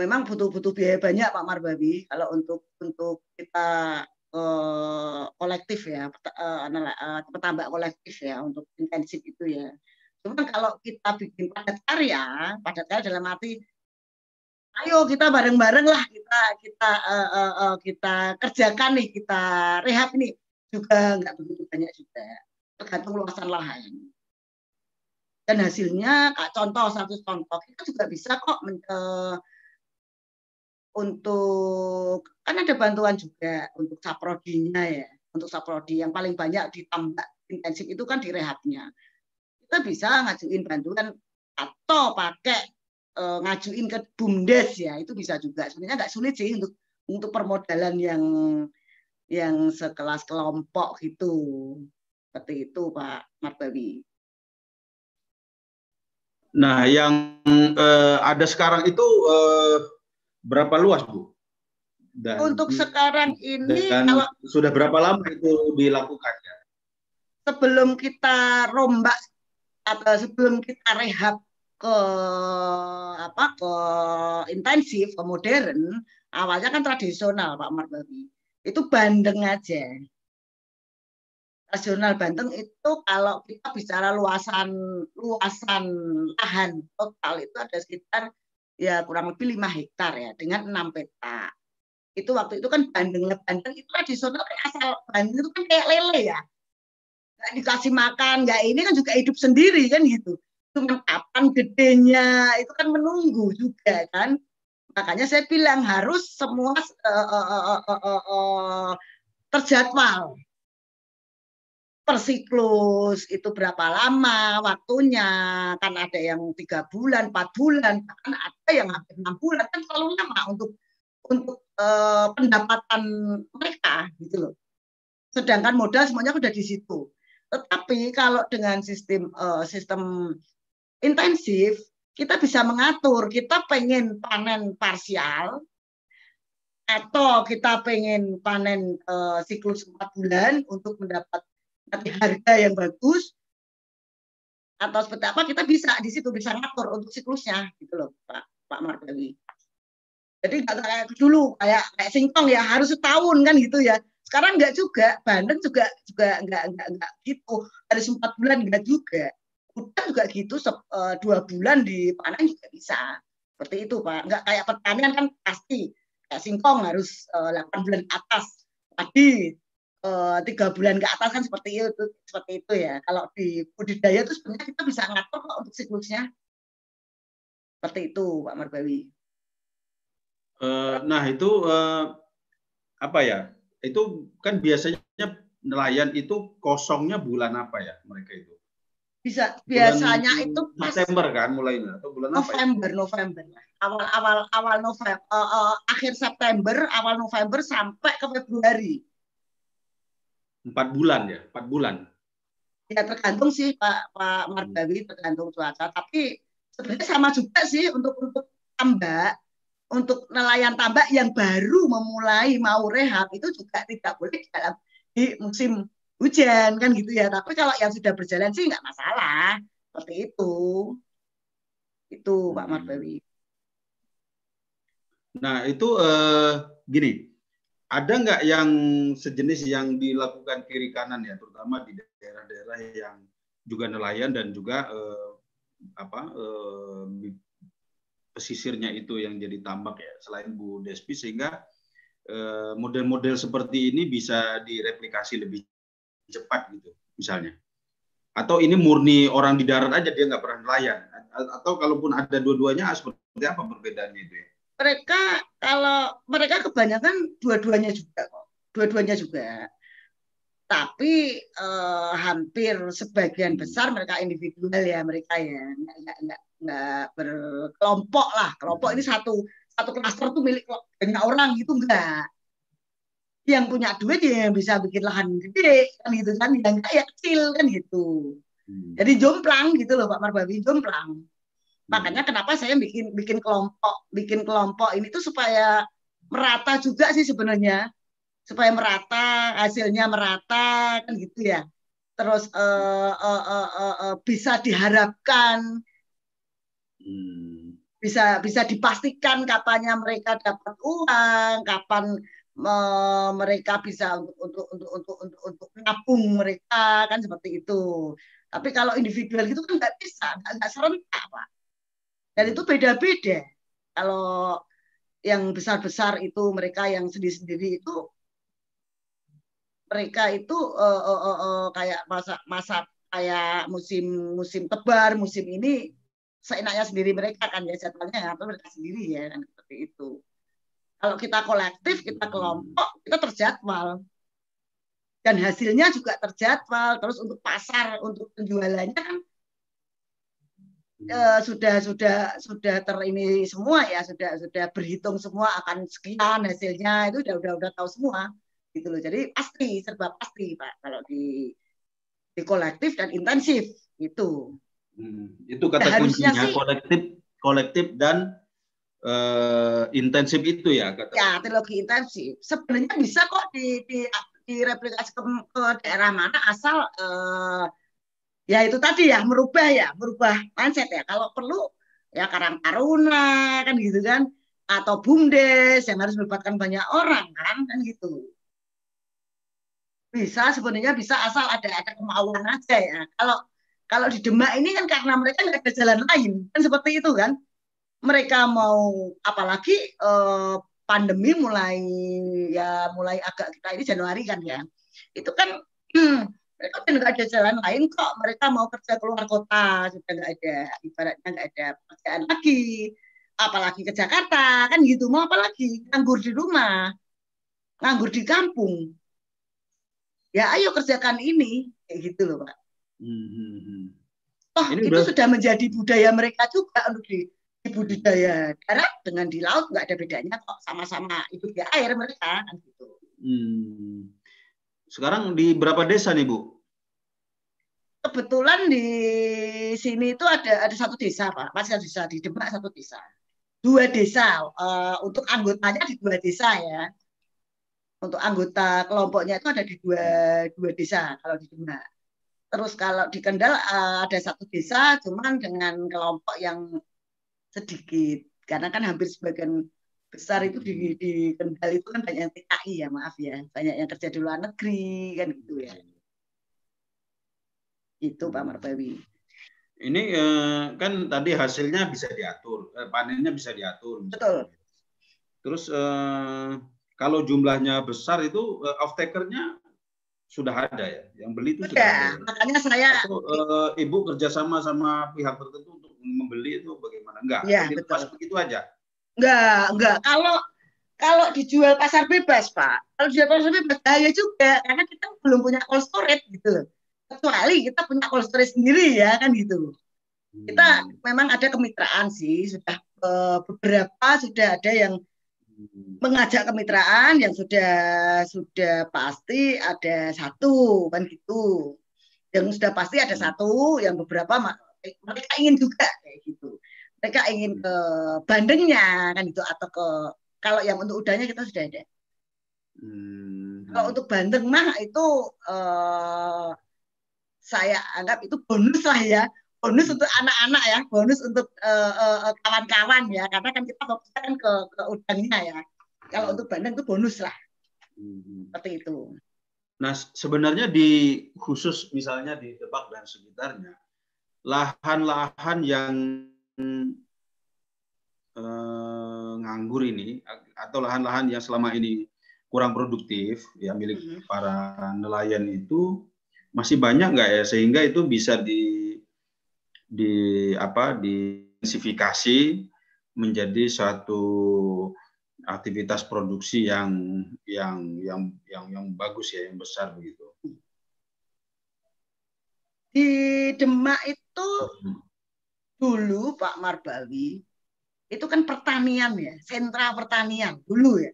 memang butuh butuh biaya banyak Pak Marbabi kalau untuk untuk kita uh, kolektif ya, uh, petambak kolektif ya untuk intensif itu ya. Cuman kalau kita bikin padat karya, padat karya dalam arti ayo kita bareng-bareng lah. Kita kita uh, uh, uh, kita kerjakan nih kita rehab ini. Juga nggak begitu banyak juga. Tergantung luasan lahan. Dan hasilnya contoh satu contoh kita juga bisa kok men, untuk kan ada bantuan juga untuk saprodinya ya. Untuk saprodi yang paling banyak ditambah intensif itu kan di rehabnya. Kita bisa ngajuin bantuan atau pakai e, ngajuin ke bumdes ya itu bisa juga sebenarnya nggak sulit sih untuk untuk permodalan yang yang sekelas kelompok gitu seperti itu Pak Marbawi. Nah, yang eh, ada sekarang itu eh, berapa luas Bu? Dan, Untuk sekarang ini dan kalau sudah berapa lama itu dilakukan ya? Sebelum kita rombak atau sebelum kita rehab ke apa ke intensif ke modern awalnya kan tradisional Pak Marbabi itu bandeng aja nasional Banten itu kalau kita bicara luasan luasan lahan total itu ada sekitar ya kurang lebih lima hektar ya dengan enam peta. Itu waktu itu kan Bandeng Bandeng itu tradisional kayak asal Bandeng itu kan kayak lele ya. Nggak dikasih makan, nggak ini kan juga hidup sendiri kan gitu. Cuma kapan gedenya? Itu kan menunggu juga kan. Makanya saya bilang harus semua uh, uh, uh, uh, uh, terjadwal. Per siklus itu berapa lama waktunya? Kan ada yang tiga bulan empat bulan bahkan ada yang hampir enam bulan. Kan terlalu lama untuk untuk uh, pendapatan mereka gitu loh. Sedangkan modal semuanya sudah di situ. Tetapi kalau dengan sistem uh, sistem intensif kita bisa mengatur kita pengen panen parsial atau kita pengen panen uh, siklus empat bulan untuk mendapat harga yang bagus atau seperti apa kita bisa di situ bisa ngatur untuk siklusnya gitu loh Pak Pak Mardawi. Jadi nggak kayak dulu kayak kayak singkong ya harus setahun kan gitu ya. Sekarang nggak juga, Bandeng juga juga nggak nggak nggak gitu harus empat bulan nggak juga. Udah juga gitu eh, dua bulan di panen juga bisa. Seperti itu Pak. Nggak kayak pertanian kan pasti kayak singkong harus uh, eh, 8 bulan atas. Tadi Eh, tiga bulan ke atas kan seperti itu seperti itu ya kalau di budidaya itu sebenarnya kita bisa ngatur kok untuk siklusnya seperti itu Pak Marbawi uh, nah itu uh, apa ya itu kan biasanya nelayan itu kosongnya bulan apa ya mereka itu bisa biasanya bulan itu pas Desember kan mulainya atau bulan November apa ya? November awal awal awal November uh, uh, akhir September awal November sampai ke Februari empat bulan ya, empat bulan. Ya tergantung sih Pak Pak Marbawi tergantung cuaca. Tapi sebenarnya sama juga sih untuk untuk tambak, untuk nelayan tambak yang baru memulai mau rehab itu juga tidak boleh dalam di musim hujan kan gitu ya. Tapi kalau yang sudah berjalan sih nggak masalah seperti itu. Itu Pak hmm. Marbawi. Nah itu eh, gini, ada nggak yang sejenis yang dilakukan kiri kanan ya, terutama di daerah-daerah yang juga nelayan dan juga eh, apa eh, pesisirnya itu yang jadi tambak ya, selain Bu Despi sehingga eh, model-model seperti ini bisa direplikasi lebih cepat gitu misalnya atau ini murni orang di darat aja dia nggak pernah nelayan atau kalaupun ada dua-duanya seperti apa perbedaannya itu ya? Mereka kalau mereka kebanyakan dua-duanya juga kok, dua-duanya juga. Tapi eh, hampir sebagian besar mereka individual ya mereka ya nggak nggak nggak berkelompok lah. Kelompok ini satu satu klaster tuh milik banyak orang gitu enggak yang punya duit ya yang bisa bikin lahan gede kan gitu kan yang kaya kecil kan gitu hmm. jadi jomplang gitu loh Pak Marbawi jomplang hmm. makanya kenapa saya bikin bikin kelompok bikin kelompok ini tuh supaya merata juga sih sebenarnya supaya merata hasilnya merata kan gitu ya terus uh, uh, uh, uh, uh, bisa diharapkan hmm. bisa bisa dipastikan kapannya mereka dapat uang kapan mereka bisa untuk untuk untuk untuk untuk untuk menabung mereka kan seperti itu. Tapi kalau individual gitu kan nggak bisa, nggak serentak pak. Dan itu beda-beda. Kalau yang besar-besar itu mereka yang sendiri-sendiri itu mereka itu uh, uh, uh, uh, kayak masa masa kayak musim musim tebar musim ini seenaknya sendiri mereka kan ya jadwalnya atau mereka sendiri ya kan seperti itu. Kalau kita kolektif, kita kelompok, kita terjadwal. Dan hasilnya juga terjadwal. Terus untuk pasar, untuk penjualannya kan uh, sudah sudah sudah ter ini semua ya sudah sudah berhitung semua akan sekian hasilnya itu udah udah udah tahu semua gitu loh jadi pasti serba pasti pak kalau di di kolektif dan intensif itu hmm, itu kata nah, kuncinya sih, kolektif kolektif dan uh, intensif itu ya kata. Ya, teknologi intensif. Sebenarnya bisa kok di, di direplikasi ke, ke daerah mana asal uh, ya itu tadi ya merubah ya, merubah mindset ya. Kalau perlu ya Karang Taruna kan gitu kan atau bumdes yang harus melibatkan banyak orang kan kan gitu. Bisa sebenarnya bisa asal ada ada kemauan aja ya. Kalau kalau di Demak ini kan karena mereka nggak ada jalan lain kan seperti itu kan mereka mau apalagi eh, pandemi mulai ya mulai agak kita ini Januari kan ya. Itu kan hmm, mereka udah nggak ada jalan lain kok. Mereka mau kerja keluar kota sudah nggak ada ibaratnya nggak ada pekerjaan lagi. Apalagi ke Jakarta kan gitu. Mau apalagi nganggur di rumah nganggur di kampung. Ya ayo kerjakan ini kayak gitu loh pak. Hmm. oh ini itu sudah menjadi budaya mereka juga untuk di budidaya darat dengan di laut nggak ada bedanya kok sama-sama hidup di air mereka kan gitu. Hmm. Sekarang di berapa desa nih Bu? Kebetulan di sini itu ada ada satu desa Pak, masih satu desa di Demak satu desa, dua desa uh, untuk anggotanya di dua desa ya. Untuk anggota kelompoknya itu ada di dua dua desa kalau di Demak. Terus kalau di Kendal uh, ada satu desa, cuman dengan kelompok yang sedikit. Karena kan hampir sebagian besar itu di, di Kendal itu kan banyak yang TKI ya maaf ya. Banyak yang kerja di luar negeri kan gitu ya. Itu Pak Marbawi. Ini eh, kan tadi hasilnya bisa diatur eh, panennya bisa diatur. Betul. Terus eh, kalau jumlahnya besar itu eh, off takernya sudah ada ya? Yang beli itu sudah, sudah. ada. makanya saya Atau, eh, ibu kerjasama sama pihak tertentu membeli itu bagaimana? Enggak, ya, pas begitu aja. Enggak, enggak. Kalau kalau dijual pasar bebas, Pak. Kalau dijual pasar bebas bahaya juga karena kita belum punya cold storage gitu loh. Kecuali kita punya cold storage sendiri ya kan gitu. Hmm. Kita memang ada kemitraan sih, sudah uh, beberapa sudah ada yang hmm. mengajak kemitraan yang sudah sudah pasti ada satu kan gitu yang sudah pasti ada hmm. satu yang beberapa mereka ingin juga kayak gitu. Mereka ingin ke bandengnya kan itu atau ke kalau yang untuk udahnya kita sudah ada. Hmm. kalau untuk bandeng mah itu uh, saya anggap itu bonus lah ya. Bonus untuk anak-anak ya. Bonus untuk uh, uh, kawan-kawan ya. Karena kan kita fokusnya kan ke, ke udangnya ya. Kalau untuk bandeng itu bonus lah. Hmm. seperti itu. Nah sebenarnya di khusus misalnya di Debak dan sekitarnya lahan-lahan yang eh, nganggur ini atau lahan-lahan yang selama ini kurang produktif ya milik mm -hmm. para nelayan itu masih banyak nggak ya sehingga itu bisa di di apa diintensifikasi menjadi suatu aktivitas produksi yang yang yang yang yang bagus ya yang besar begitu. Di Demak itu hmm. dulu Pak Marbawi itu kan pertanian ya, sentra pertanian dulu ya.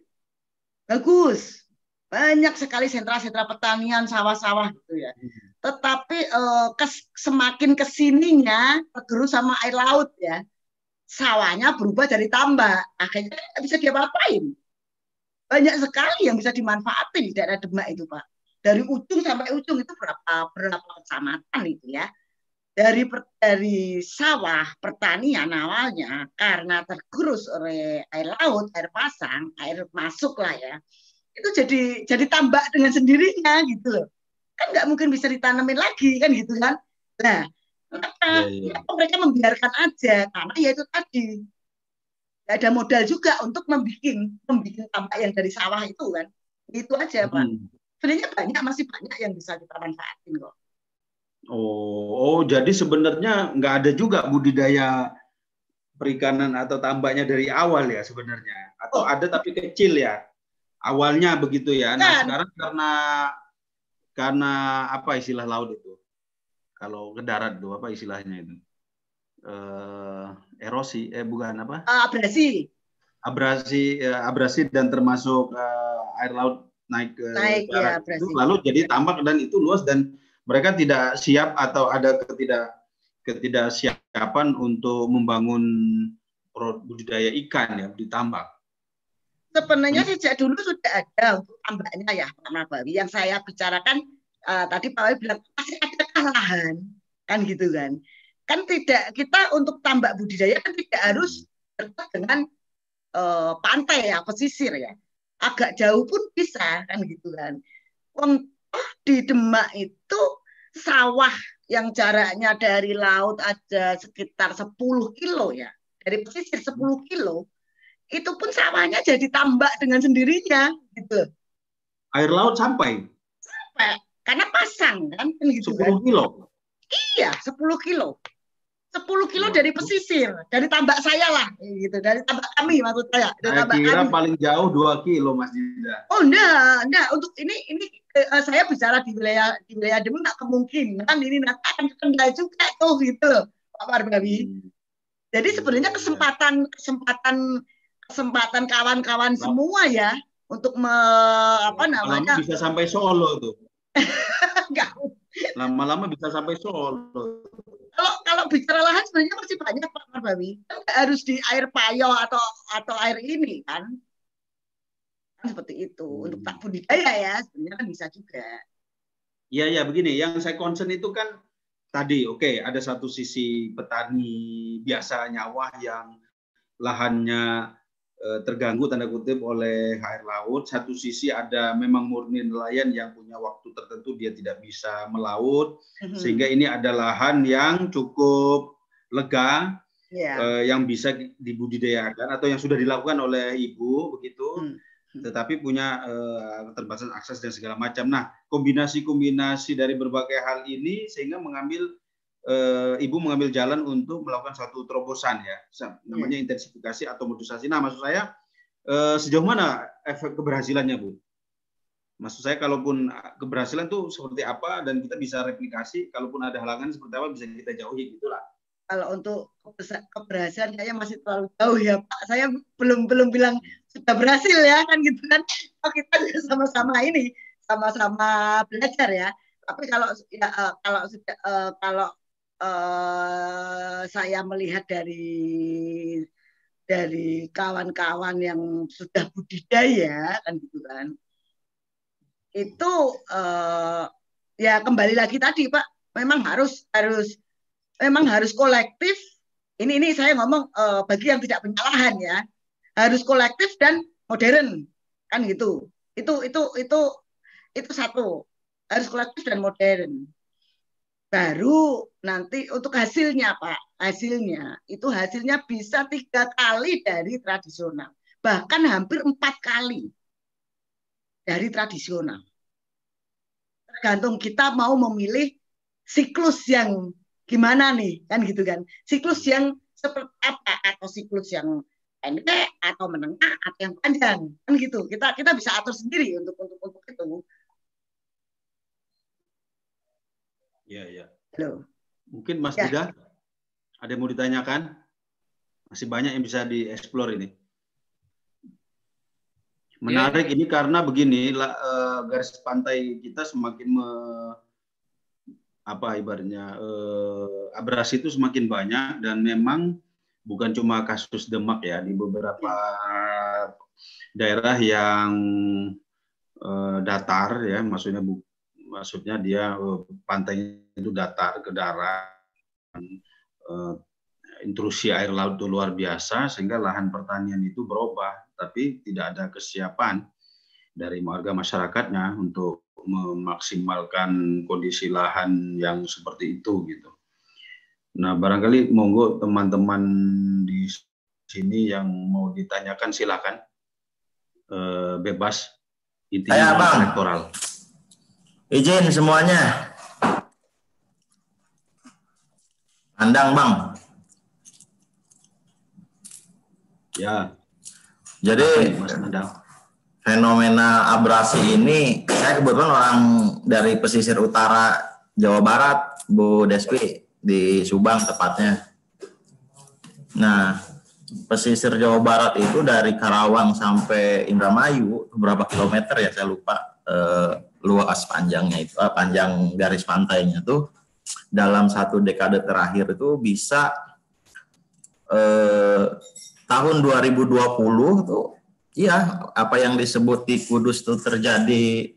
Bagus. Banyak sekali sentra-sentra pertanian, sawah-sawah gitu ya. Hmm. Tetapi eh, kes, semakin ke sininya tergerus sama air laut ya. Sawahnya berubah dari tambak. Akhirnya bisa diapa-apain. Banyak sekali yang bisa dimanfaatin di daerah Demak itu, Pak. Dari ujung sampai ujung itu berapa berapa kecamatan itu ya dari dari sawah pertanian awalnya karena tergerus oleh air laut, air pasang, air masuk lah ya, itu jadi jadi tambak dengan sendirinya gitu loh. Kan nggak mungkin bisa ditanemin lagi kan gitu kan. Nah, kenapa, ya, ya. mereka membiarkan aja karena ya itu tadi nggak ada modal juga untuk membuat membuat tambak yang dari sawah itu kan. Itu aja Pak. Hmm. Sebenarnya banyak masih banyak yang bisa kita manfaatin kok. Oh, oh jadi sebenarnya nggak ada juga budidaya perikanan atau tambaknya dari awal ya sebenarnya, atau oh. ada tapi kecil ya awalnya begitu ya. Nah sekarang karena karena apa istilah laut itu? Kalau ke darat itu apa istilahnya itu? Uh, erosi, eh bukan apa? Uh, abrasi. Abrasi, uh, abrasi dan termasuk uh, air laut naik ke naik, darat ya, itu, lalu jadi tambak dan itu luas dan mereka tidak siap atau ada ketidak ketidaksiapan untuk membangun budidaya ikan ya di tambak. Sebenarnya sejak dulu sudah ada untuk tambaknya ya Pak Nabawi. Yang saya bicarakan uh, tadi Pak Wawi bilang masih ada lahan kan gitu kan. Kan tidak kita untuk tambak budidaya kan tidak harus dekat dengan uh, pantai ya pesisir ya. Agak jauh pun bisa kan gitu kan di Demak itu sawah yang jaraknya dari laut ada sekitar 10 kilo ya. Dari pesisir 10 kilo. Itu pun sawahnya jadi tambak dengan sendirinya gitu. Air laut sampai? Sampai. Karena pasang kan. Gitu 10 kan. kilo? Iya, 10 kilo. 10 kilo ya. dari pesisir, dari tambak saya lah, gitu, dari tambak kami maksud saya. Dari saya kira kami. paling jauh 2 kilo Mas Dinda. Oh enggak, enggak. Untuk ini ini uh, saya bicara di wilayah di wilayah Demak kemungkinan ini nanti akan kendal juga tuh gitu loh, Pak Marbawi. Hmm. Jadi sebenarnya iya, iya. kesempatan kesempatan kesempatan kawan-kawan semua ya untuk me, apa namanya bisa sampai Solo tuh. Lama-lama bisa sampai Solo kalau kalau bicara lahan sebenarnya masih banyak Pak Marbawi. Kan harus di air payo atau atau air ini kan. Kan seperti itu. Hmm. Untuk tak budidaya ya sebenarnya kan bisa juga. Iya ya begini, yang saya concern itu kan tadi oke okay, ada satu sisi petani biasa nyawa yang lahannya terganggu tanda kutip oleh air laut. Satu sisi ada memang murni nelayan yang punya waktu tertentu dia tidak bisa melaut, mm-hmm. sehingga ini ada lahan yang cukup lega yeah. eh, yang bisa dibudidayakan atau yang sudah dilakukan oleh ibu begitu. Mm-hmm. Tetapi punya eh, keterbatasan akses dan segala macam. Nah, kombinasi-kombinasi dari berbagai hal ini sehingga mengambil uh, ibu mengambil jalan untuk melakukan suatu terobosan ya, namanya yeah. intensifikasi atau modusasi. Nah, maksud saya uh, sejauh mana efek keberhasilannya, Bu? Maksud saya kalaupun keberhasilan itu seperti apa dan kita bisa replikasi, kalaupun ada halangan seperti apa bisa kita jauhi gitulah. Kalau untuk keberhasilan kayaknya masih terlalu jauh ya Pak. Saya belum belum bilang sudah berhasil ya kan gitu kan. Oh, kita sama-sama ini sama-sama belajar ya. Tapi kalau ya, kalau sudah kalau uh, saya melihat dari dari kawan-kawan yang sudah budidaya kan gitu kan. Itu uh, ya kembali lagi tadi pak memang harus harus memang harus kolektif. Ini ini saya ngomong uh, bagi yang tidak punya lahan ya harus kolektif dan modern kan gitu. Itu itu itu itu satu. Harus kolektif dan modern baru nanti untuk hasilnya Pak, hasilnya itu hasilnya bisa tiga kali dari tradisional, bahkan hampir empat kali. dari tradisional. Tergantung kita mau memilih siklus yang gimana nih, kan gitu kan. Siklus yang seperti apa atau siklus yang pendek atau menengah atau yang panjang kan gitu kita kita bisa atur sendiri untuk untuk untuk itu ya ya Halo. mungkin Mas Ya. Dida ada yang mau ditanyakan? Masih banyak yang bisa dieksplor ini. Menarik ini karena begini eh, garis pantai kita semakin me- apa ibaratnya eh, abrasi itu semakin banyak dan memang bukan cuma kasus Demak ya di beberapa daerah yang eh, datar ya maksudnya bu- maksudnya dia eh, pantainya itu datar ke darat eh, intrusi air laut itu luar biasa sehingga lahan pertanian itu berubah tapi tidak ada kesiapan dari warga masyarakatnya untuk memaksimalkan kondisi lahan yang seperti itu gitu. Nah, barangkali monggo teman-teman di sini yang mau ditanyakan silakan Eh, bebas intinya elektoral. Izin semuanya. Andang, Bang. Ya, Jadi Mas fenomena abrasi ini, saya kebetulan orang dari pesisir utara Jawa Barat, Bu Despi, di Subang tepatnya. Nah, pesisir Jawa Barat itu dari Karawang sampai Indramayu, berapa kilometer ya saya lupa eh, luas panjangnya itu, eh, panjang garis pantainya tuh dalam satu dekade terakhir itu bisa eh, tahun 2020 tuh Iya, apa yang disebut di Kudus itu terjadi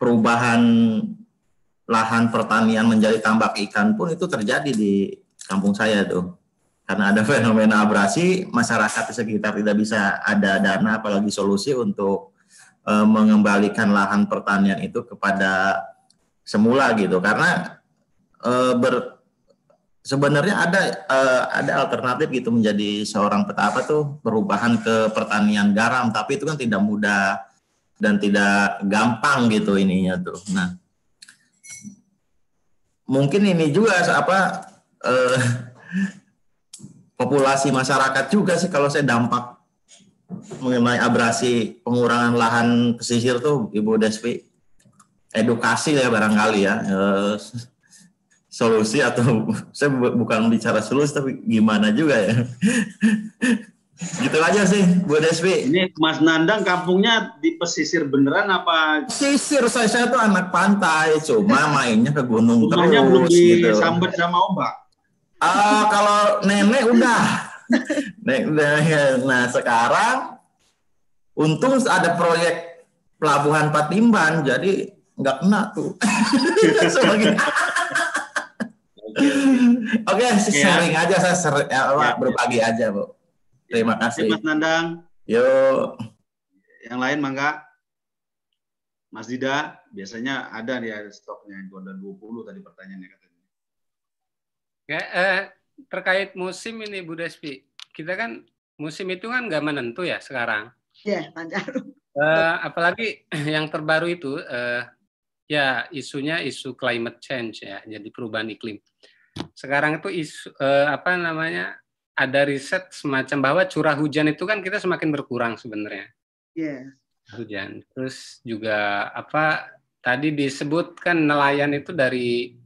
perubahan lahan pertanian menjadi tambak ikan pun itu terjadi di kampung saya tuh. Karena ada fenomena abrasi, masyarakat di sekitar tidak bisa ada dana apalagi solusi untuk eh, mengembalikan lahan pertanian itu kepada semula gitu. Karena eh, ber, sebenarnya ada eh, ada alternatif gitu menjadi seorang petapa tuh perubahan ke pertanian garam tapi itu kan tidak mudah dan tidak gampang gitu ininya tuh. Nah, mungkin ini juga apa eh, populasi masyarakat juga sih kalau saya dampak mengenai abrasi pengurangan lahan pesisir tuh Ibu Despi. Edukasi ya barangkali ya eh, solusi atau saya bu- bukan bicara solusi tapi gimana juga ya. Gitu aja sih Bu Despi. Ini Mas Nandang kampungnya di pesisir beneran apa? Sisir saya saya tuh anak pantai cuma mainnya ke gunung rumahnya belum terus gitu. disambar sama ombak? Ah, kalau nenek udah. Ya. nah sekarang untung ada proyek pelabuhan Patimban, jadi nggak kena tuh. Sebagai- Oke, sharing aja saya ser- ya, Pak, Ya. berbagi aja, Bu. Terima Terima kasih. Mas Nandang. Yuk. Yang lain mangga. Mas Dida, biasanya ada nih ada stoknya itu ada 20 tadi pertanyaannya katanya. Ya, eh, terkait musim ini Bu Despi, kita kan musim itu kan nggak menentu ya sekarang. Ya, Pancaru. Eh, apalagi yang terbaru itu eh, ya isunya isu climate change ya, jadi perubahan iklim. Sekarang itu isu eh, apa namanya ada riset semacam bahwa curah hujan itu kan kita semakin berkurang sebenarnya Ya. hujan. Terus juga apa tadi disebutkan nelayan itu dari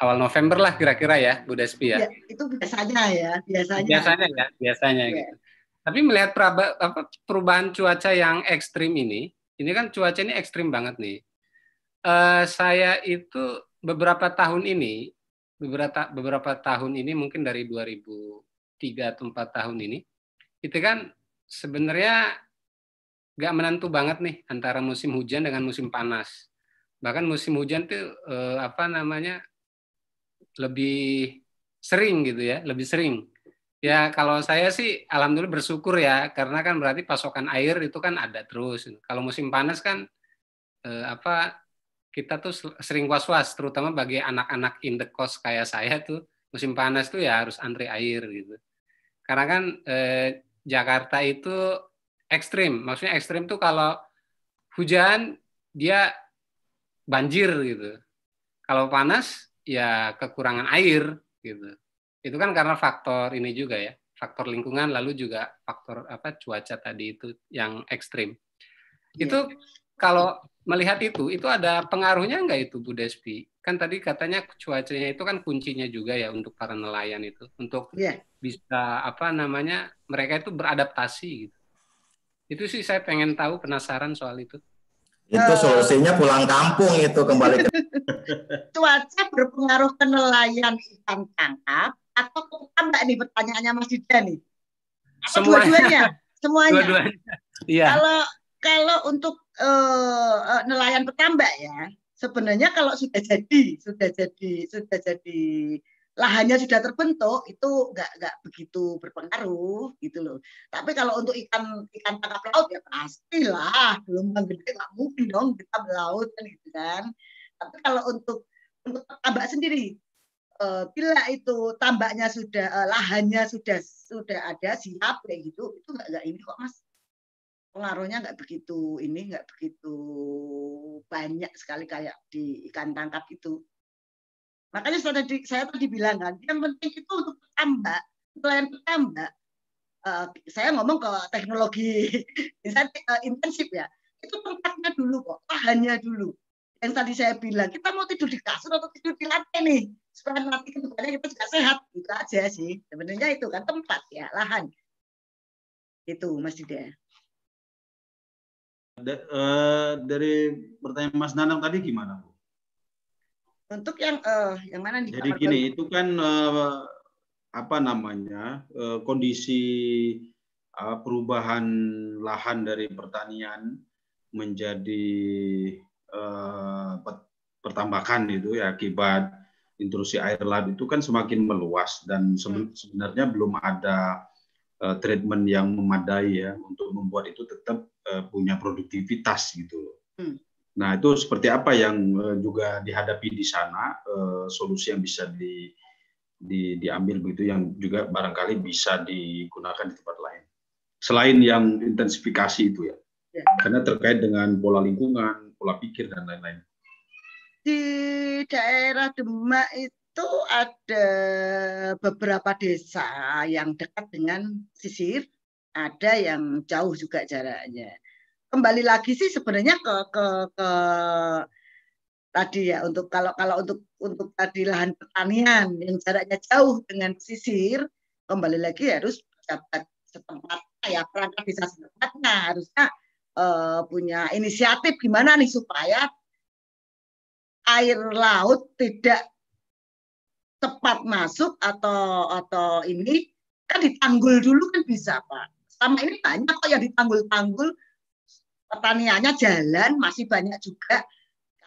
awal November lah kira-kira ya Bu Despi ya. ya, itu biasanya ya, biasanya. biasanya ya biasanya Iya. gitu tapi melihat peraba- apa, perubahan cuaca yang ekstrim ini ini kan cuaca ini ekstrim banget nih Eh, saya itu beberapa tahun ini beberapa beberapa tahun ini mungkin dari 2003 atau 4 tahun ini itu kan sebenarnya nggak menentu banget nih antara musim hujan dengan musim panas bahkan musim hujan tuh eh, apa namanya lebih sering gitu ya, lebih sering. Ya kalau saya sih alhamdulillah bersyukur ya karena kan berarti pasokan air itu kan ada terus. Kalau musim panas kan eh, apa kita tuh sering was-was terutama bagi anak-anak in the coast kayak saya tuh musim panas tuh ya harus antri air gitu. Karena kan eh, Jakarta itu ekstrim, maksudnya ekstrim tuh kalau hujan dia banjir gitu. Kalau panas ya kekurangan air gitu. Itu kan karena faktor ini juga ya, faktor lingkungan lalu juga faktor apa cuaca tadi itu yang ekstrim. Yeah. Itu kalau melihat itu, itu ada pengaruhnya enggak itu Bu Despi? Kan tadi katanya cuacanya itu kan kuncinya juga ya untuk para nelayan itu, untuk yeah. bisa apa namanya mereka itu beradaptasi gitu. Itu sih saya pengen tahu, penasaran soal itu. Itu solusinya pulang kampung itu kembali ke cuaca berpengaruh ke nelayan ikan tangkap atau ke tambak nih pertanyaannya Mas Dida nih? Atau dua-duanya? Semuanya. Dua-duanya. Iya. Kalau kalau untuk uh, nelayan petambak ya, sebenarnya kalau sudah jadi, sudah jadi, sudah jadi lahannya sudah terbentuk itu nggak nggak begitu berpengaruh gitu loh. Tapi kalau untuk ikan ikan tangkap laut ya pastilah gelombang gede nggak mungkin dong kita melaut kan gitu kan. Tapi kalau untuk untuk tambak sendiri bila itu tambaknya sudah uh, lahannya sudah sudah ada siap kayak gitu itu nggak nggak ini kok mas pengaruhnya nggak begitu ini nggak begitu banyak sekali kayak di ikan tangkap itu makanya saya tadi saya tadi bilang kan yang penting itu untuk tambak nelayan tambak uh, saya ngomong ke teknologi intensif ya. Itu tempatnya dulu kok lahannya dulu. Yang tadi saya bilang kita mau tidur di kasur atau tidur di lantai nih? Supaya nanti ke depannya kita juga sehat itu aja sih. Sebenarnya itu kan tempat ya lahan. Itu Mas Dida. Uh, dari pertanyaan Mas Nanang tadi gimana Bu? Untuk yang uh, yang mana nih? Jadi gini itu kan uh, apa namanya uh, kondisi uh, perubahan lahan dari pertanian menjadi Eh, pertambakan itu ya akibat intrusi air laut itu kan semakin meluas dan hmm. sebenarnya belum ada uh, treatment yang memadai ya untuk membuat itu tetap uh, punya produktivitas gitu loh. Hmm. Nah itu seperti apa yang uh, juga dihadapi di sana uh, solusi yang bisa di, di, diambil begitu yang juga barangkali bisa digunakan di tempat lain selain yang intensifikasi itu ya, ya. karena terkait dengan pola lingkungan pola pikir dan lain-lain. Di daerah Demak itu ada beberapa desa yang dekat dengan sisir, ada yang jauh juga jaraknya. Kembali lagi sih sebenarnya ke ke, ke tadi ya untuk kalau kalau untuk untuk tadi lahan pertanian yang jaraknya jauh dengan sisir kembali lagi harus dapat setempat ya perangkat desa setempatnya harusnya uh, punya inisiatif gimana nih supaya air laut tidak tepat masuk atau atau ini kan ditanggul dulu kan bisa pak. Selama ini banyak kok yang ditanggul-tanggul pertaniannya jalan masih banyak juga.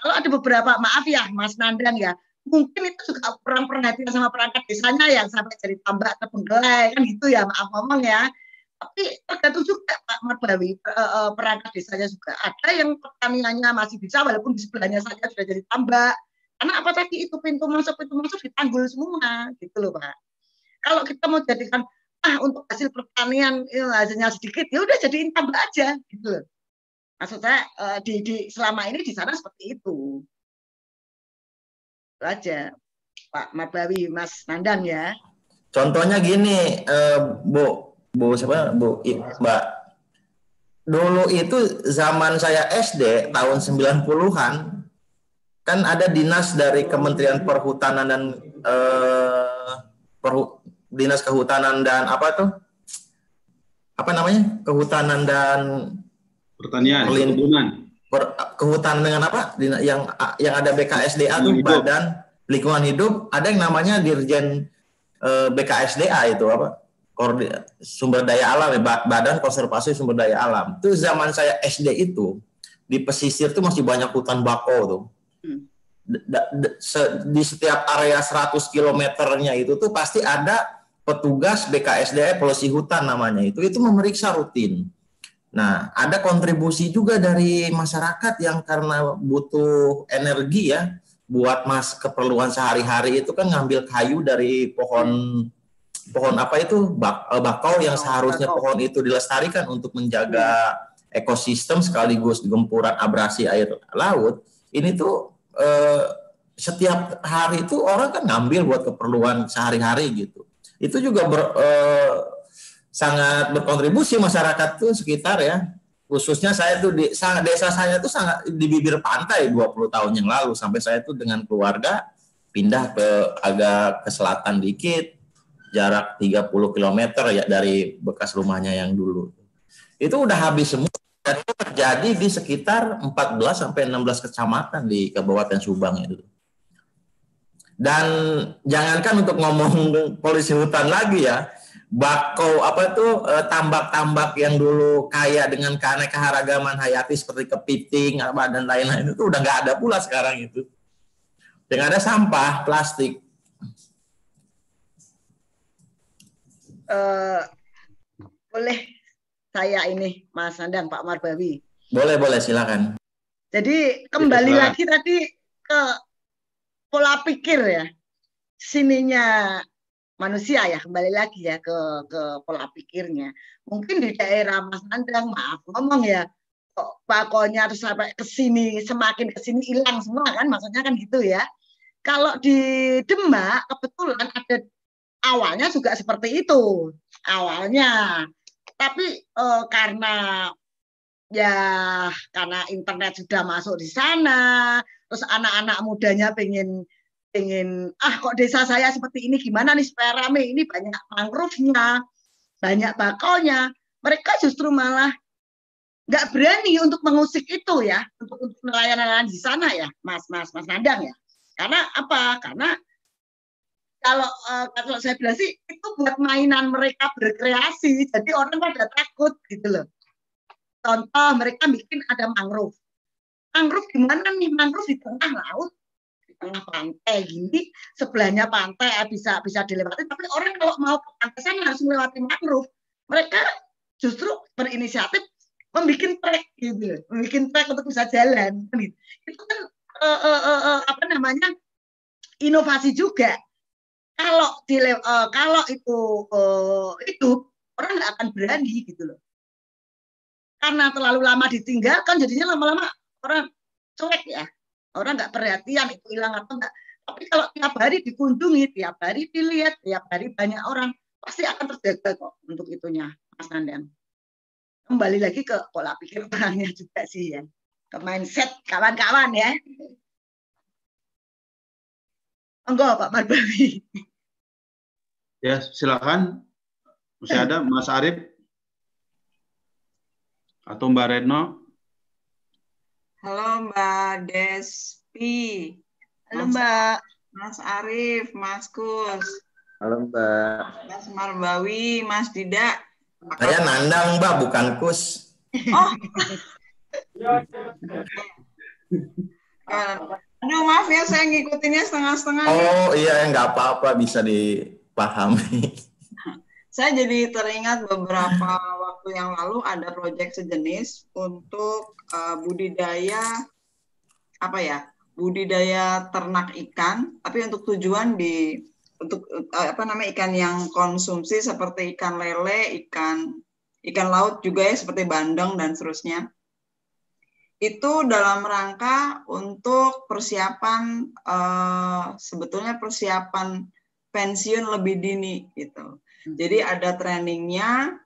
Kalau ada beberapa maaf ya Mas Nandang ya mungkin itu juga kurang perhatian sama perangkat desanya yang sampai jadi tambak terbengkelai kan gitu ya maaf ngomong ya. Tapi tergantung juga Pak Marbawi eh, eh, perangkat desanya juga. Ada yang pertaniannya masih bisa walaupun di sebelahnya saja sudah jadi tambak. Karena apa tadi itu pintu masuk pintu masuk ditanggul semua gitu loh Pak. Kalau kita mau jadikan ah untuk hasil pertanian ya, hasilnya sedikit ya udah jadiin tambak aja gitu loh maksud saya eh, di, di selama ini di sana seperti itu. Itu aja Pak Marbawi Mas Nandang ya. Contohnya gini uh, Bu Bu siapa? Bu Mbak. Dulu itu zaman saya SD tahun 90-an kan ada dinas dari Kementerian Perhutanan dan eh, perhu, dinas kehutanan dan apa tuh? Apa namanya? Kehutanan dan pertanian perlindungan per, kehutanan dengan apa yang yang ada BKSDA tuh badan lingkungan hidup ada yang namanya Dirjen eh, BKSDA itu apa sumber daya alam ya Badan Konservasi Sumber Daya Alam. Itu zaman saya SD itu di pesisir itu masih banyak hutan bakau tuh. Hmm. Di setiap area 100 kilometernya itu tuh pasti ada petugas BKSDA polusi hutan namanya itu itu memeriksa rutin. Nah, ada kontribusi juga dari masyarakat yang karena butuh energi ya buat mas keperluan sehari-hari itu kan ngambil kayu dari pohon pohon apa itu? Bak, eh, bakau yang seharusnya pohon itu dilestarikan untuk menjaga ekosistem sekaligus gempuran abrasi air laut. Ini tuh eh, setiap hari itu orang kan ngambil buat keperluan sehari-hari gitu. Itu juga ber, eh, sangat berkontribusi masyarakat tuh sekitar ya khususnya saya tuh di desa saya tuh sangat di bibir pantai 20 tahun yang lalu sampai saya tuh dengan keluarga pindah ke agak ke selatan dikit jarak 30 km ya dari bekas rumahnya yang dulu. Itu udah habis semua dan itu terjadi di sekitar 14 sampai 16 kecamatan di Kabupaten Subang itu. Dan jangankan untuk ngomong polisi hutan lagi ya, bako apa tuh eh, tambak-tambak yang dulu kaya dengan keanekaragaman hayati seperti kepiting apa dan lain-lain itu udah nggak ada pula sekarang itu. Yang ada sampah plastik. uh, boleh saya ini Mas Nandang Pak Marbawi. Boleh boleh silakan. Jadi kembali ya, lagi tadi ke pola pikir ya. Sininya manusia ya kembali lagi ya ke ke pola pikirnya. Mungkin di daerah Mas Nandang maaf ngomong ya kok bakonya harus sampai ke sini semakin ke sini hilang semua kan maksudnya kan gitu ya. Kalau di Demak kebetulan ada awalnya juga seperti itu awalnya tapi eh, karena ya karena internet sudah masuk di sana terus anak-anak mudanya pengen pengen ah kok desa saya seperti ini? Gimana nih supaya rame? Ini banyak mangrove-nya banyak bakalnya. Mereka justru malah nggak berani untuk mengusik itu ya untuk, untuk nelayan-nelayan di sana ya mas mas mas Nandang ya. Karena apa? Karena kalau uh, kalau saya bilang sih itu buat mainan mereka berkreasi jadi orang pada takut gitu loh. Contoh mereka bikin ada mangrove. Mangrove gimana nih? Mangrove di tengah laut tengah pantai. Gini sebelahnya pantai eh, bisa bisa dilewati. Tapi orang kalau mau ke pantai sana harus melewati mangrove. Mereka justru berinisiatif membuat trek gitu membuat trek untuk bisa jalan. Itu kan uh, uh, uh, apa namanya inovasi juga. Kalau di uh, kalau itu uh, itu orang nggak akan berani gitu loh. Karena terlalu lama ditinggalkan jadinya lama-lama orang cuek ya orang nggak perhatian itu hilang atau enggak tapi kalau tiap hari dikunjungi tiap hari dilihat tiap hari banyak orang pasti akan terjaga kok untuk itunya Mas Nandang kembali lagi ke pola pikir orangnya juga sih ya ke mindset kawan-kawan ya Enggak, Pak Marbawi. Ya, silakan. Masih ada Mas Arif atau Mbak Retno? Halo Mbak Despi. Halo Mbak. Mas Arif, Mas Kus. Halo Mbak. Mas Marbawi, Mas Dida. Saya Nandang Mbak, bukan Kus. Oh. Aduh maaf ya saya ngikutinnya setengah-setengah. Oh iya nggak apa-apa bisa dipahami. Saya jadi teringat beberapa waktu yang lalu ada proyek sejenis untuk uh, budidaya apa ya budidaya ternak ikan, tapi untuk tujuan di untuk uh, apa namanya ikan yang konsumsi seperti ikan lele, ikan ikan laut juga ya seperti bandeng dan seterusnya itu dalam rangka untuk persiapan uh, sebetulnya persiapan pensiun lebih dini gitu. Hmm. Jadi ada trainingnya,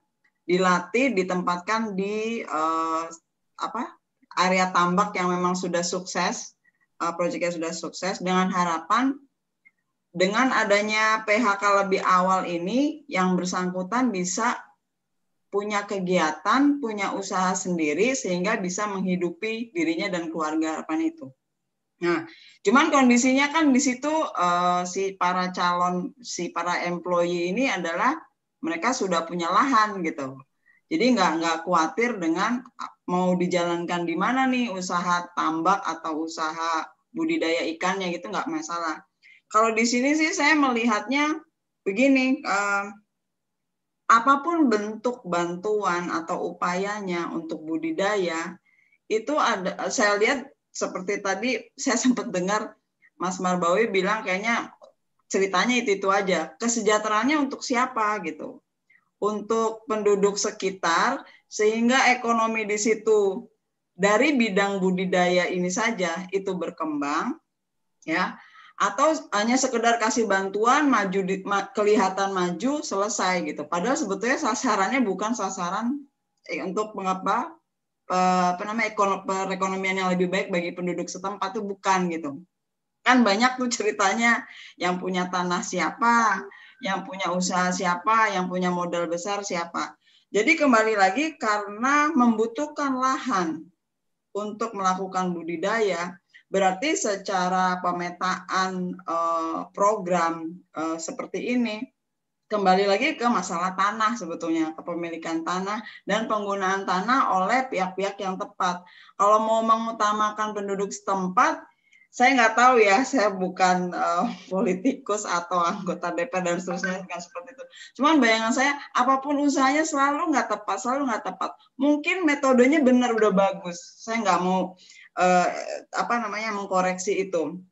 dilatih, ditempatkan di uh, apa area tambak yang memang sudah sukses, uh, proyeknya sudah sukses dengan harapan dengan adanya PHK lebih awal ini yang bersangkutan bisa punya kegiatan, punya usaha sendiri sehingga bisa menghidupi dirinya dan keluarga harapan itu. Nah, cuman kondisinya kan di situ uh, si para calon, si para employee ini adalah mereka sudah punya lahan gitu. Jadi nggak nggak khawatir dengan mau dijalankan di mana nih usaha tambak atau usaha budidaya ikannya gitu nggak masalah. Kalau di sini sih saya melihatnya begini, uh, apa pun bentuk bantuan atau upayanya untuk budidaya itu ada saya lihat seperti tadi saya sempat dengar Mas Marbawi bilang kayaknya ceritanya itu itu aja. Kesejahteraannya untuk siapa gitu? Untuk penduduk sekitar sehingga ekonomi di situ dari bidang budidaya ini saja itu berkembang ya. Atau hanya sekedar kasih bantuan maju di, ma, kelihatan maju selesai gitu. Padahal sebetulnya sasarannya bukan sasaran eh, untuk mengapa eh, apa namanya perekonomian yang lebih baik bagi penduduk setempat itu bukan gitu kan banyak tuh ceritanya yang punya tanah siapa yang punya usaha siapa yang punya modal besar siapa jadi kembali lagi karena membutuhkan lahan untuk melakukan budidaya Berarti secara pemetaan uh, program uh, seperti ini kembali lagi ke masalah tanah sebetulnya kepemilikan tanah dan penggunaan tanah oleh pihak-pihak yang tepat. Kalau mau mengutamakan penduduk setempat, saya nggak tahu ya, saya bukan uh, politikus atau anggota DPR dan seterusnya bukan seperti itu. Cuman bayangan saya, apa pun usahanya selalu nggak tepat, selalu nggak tepat. Mungkin metodenya benar udah bagus. Saya nggak mau uh, apa namanya mengkoreksi itu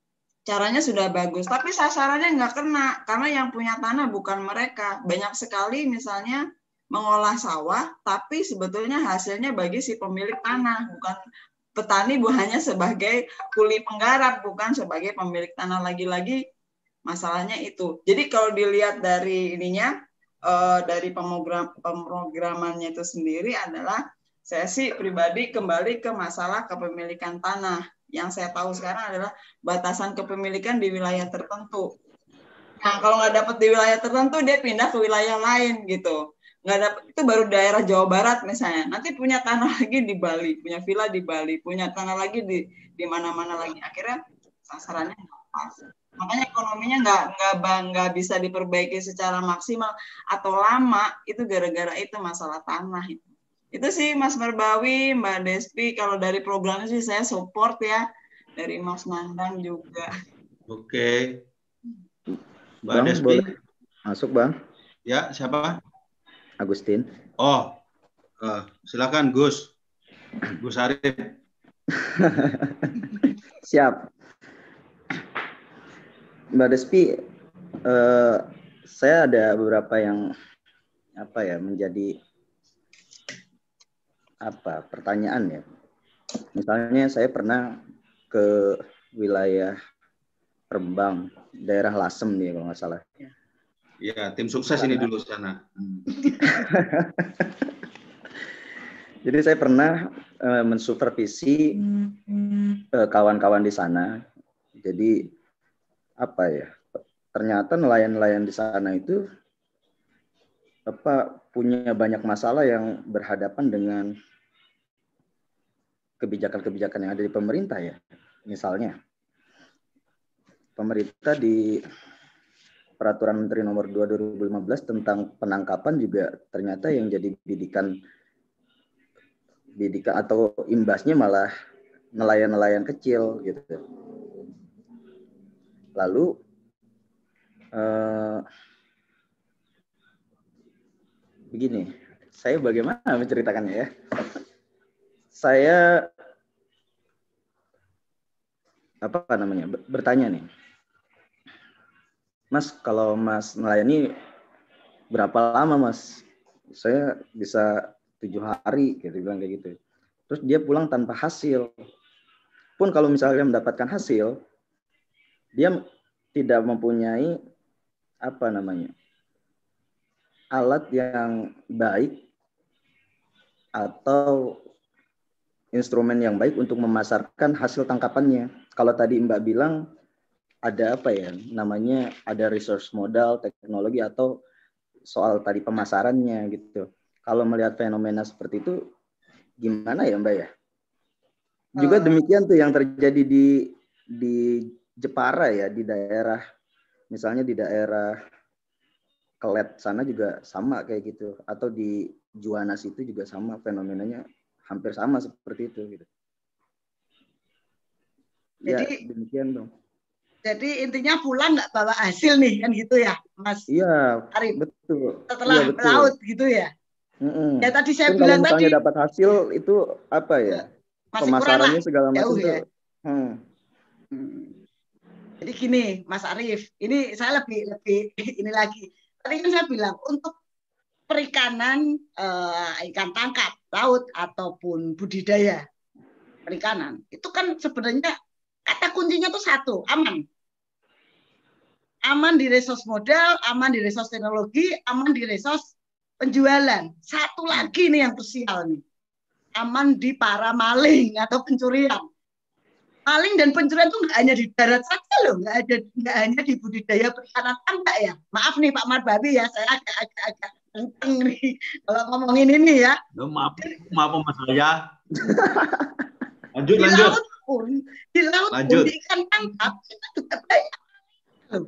caranya sudah bagus tapi sasarannya nggak kena karena yang punya tanah bukan mereka banyak sekali misalnya mengolah sawah tapi sebetulnya hasilnya bagi si pemilik tanah bukan petani hanya sebagai kuli penggarap bukan sebagai pemilik tanah lagi-lagi masalahnya itu jadi kalau dilihat dari ininya uh, dari pemrogram pemrogramannya itu sendiri adalah saya sih pribadi kembali ke masalah kepemilikan tanah. Yang saya tahu sekarang adalah batasan kepemilikan di wilayah tertentu. Nah, kalau nggak dapat di wilayah tertentu, dia pindah ke wilayah lain gitu. Nggak dapat itu baru daerah Jawa Barat misalnya. Nanti punya tanah lagi di Bali, punya villa di Bali, punya tanah lagi di di mana-mana lagi. Akhirnya sasarannya nggak pas. Makanya ekonominya nggak nggak nggak bisa diperbaiki secara maksimal atau lama itu gara-gara itu masalah tanah itu itu sih Mas Merbawi, Mbak Despi. Kalau dari programnya sih saya support ya. Dari Mas Nandang juga. Oke. Mbak bang, Despi. Boleh masuk Bang. Ya, siapa? Agustin. Oh, uh, silakan Gus. Gus Arif. Siap. Mbak Despi, uh, saya ada beberapa yang apa ya menjadi apa pertanyaan ya misalnya saya pernah ke wilayah Rembang daerah Lasem nih kalau nggak salah Iya, tim sukses ini dulu sana. Hmm. Jadi saya pernah uh, mensupervisi uh, kawan-kawan di sana. Jadi apa ya? Ternyata nelayan-nelayan di sana itu apa punya banyak masalah yang berhadapan dengan kebijakan-kebijakan yang ada di pemerintah ya. Misalnya, pemerintah di peraturan Menteri Nomor 2 2015 tentang penangkapan juga ternyata yang jadi bidikan bidikan atau imbasnya malah nelayan-nelayan kecil gitu. Lalu eh, begini, saya bagaimana menceritakannya ya? saya apa namanya bertanya nih Mas kalau Mas melayani berapa lama Mas? Saya bisa tujuh hari gitu bilang kayak gitu. Terus dia pulang tanpa hasil. Pun kalau misalnya mendapatkan hasil dia tidak mempunyai apa namanya alat yang baik atau instrumen yang baik untuk memasarkan hasil tangkapannya. Kalau tadi Mbak bilang ada apa ya namanya ada resource modal teknologi atau soal tadi pemasarannya gitu. Kalau melihat fenomena seperti itu gimana ya Mbak ya? Juga eh. demikian tuh yang terjadi di di Jepara ya di daerah misalnya di daerah Kelet sana juga sama kayak gitu atau di Juanas itu juga sama fenomenanya hampir sama seperti itu gitu. Ya, jadi ya, demikian dong. Jadi intinya pulang nggak bawa hasil nih kan gitu ya, Mas? Iya, Arif. betul. Setelah iya, betul. melaut gitu ya. Mm-hmm. Ya tadi saya Pun bilang kalau tadi dapat hasil itu apa ya? Masih Pemasarannya segala macam itu. Ya? Hmm. hmm. Jadi gini, Mas Arif, ini saya lebih lebih ini lagi. Tadi kan saya bilang untuk perikanan uh, ikan tangkap laut ataupun budidaya perikanan itu kan sebenarnya kata kuncinya tuh satu aman aman di resource modal aman di resource teknologi aman di resource penjualan satu lagi nih yang krusial nih aman di para maling atau pencurian maling dan pencurian itu nggak hanya di darat saja loh, nggak ada nggak hanya di budidaya perikanan tambak ya. Maaf nih Pak Marbabi ya, saya agak-agak kenceng nih kalau ngomongin ini ya. Loh, maaf, maaf Mas saya. lanjut, di lanjut. Laut pun, di laut lanjut. pun di ikan tangkap kita juga banyak loh.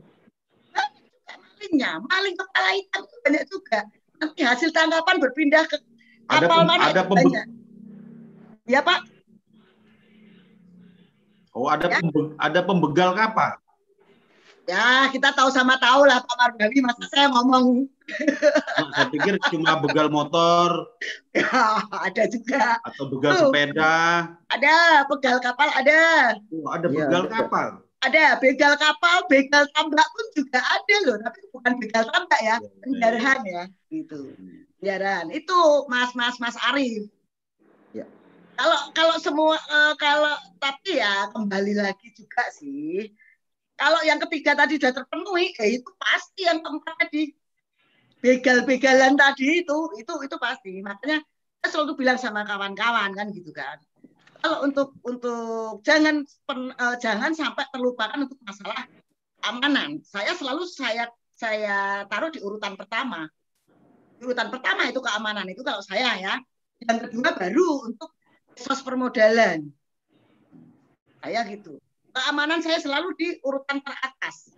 Malingnya, maling kepala ikan itu banyak juga. Nanti hasil tangkapan berpindah ke kapal ada mana ada banyak. Ya Pak. Oh ada ya. pembe ada pembegal kapal. Ya kita tahu sama tahu lah Pak Margawi masa saya ngomong. Nah, saya pikir cuma begal motor. Ya ada juga. Atau begal Tuh. sepeda. Ada begal kapal ada. Oh, ada ya, begal kapal. Ada begal kapal, begal tambak pun juga ada loh, tapi bukan begal tambak ya, penjarahan ya, gitu. Penjarahan itu Mas Mas Mas Arif kalau kalau semua uh, kalau tapi ya kembali lagi juga sih. Kalau yang ketiga tadi sudah terpenuhi, ya itu pasti yang keempat tadi begal-begalan tadi itu itu itu pasti. Makanya saya selalu bilang sama kawan-kawan kan gitu kan. Kalau untuk untuk jangan pen, uh, jangan sampai terlupakan untuk masalah keamanan. Saya selalu saya saya taruh di urutan pertama. Di urutan pertama itu keamanan itu kalau saya ya. Yang kedua baru untuk sos permodalan. Saya gitu. Keamanan saya selalu di urutan teratas.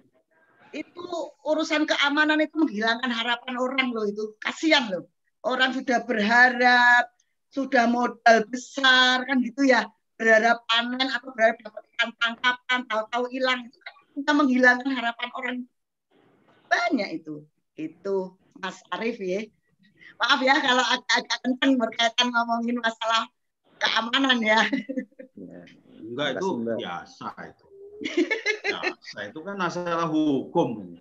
Itu urusan keamanan itu menghilangkan harapan orang loh itu. Kasihan loh. Orang sudah berharap, sudah modal besar kan gitu ya. Berharap panen atau berharap dapat ikan tangkapan, tahu-tahu hilang. Itu kan kita menghilangkan harapan orang. Banyak itu. Itu Mas Arif ya. Maaf ya kalau agak-agak kenceng berkaitan ngomongin masalah keamanan ya. ya. Enggak itu biasa itu. Biasa itu kan masalah hukum.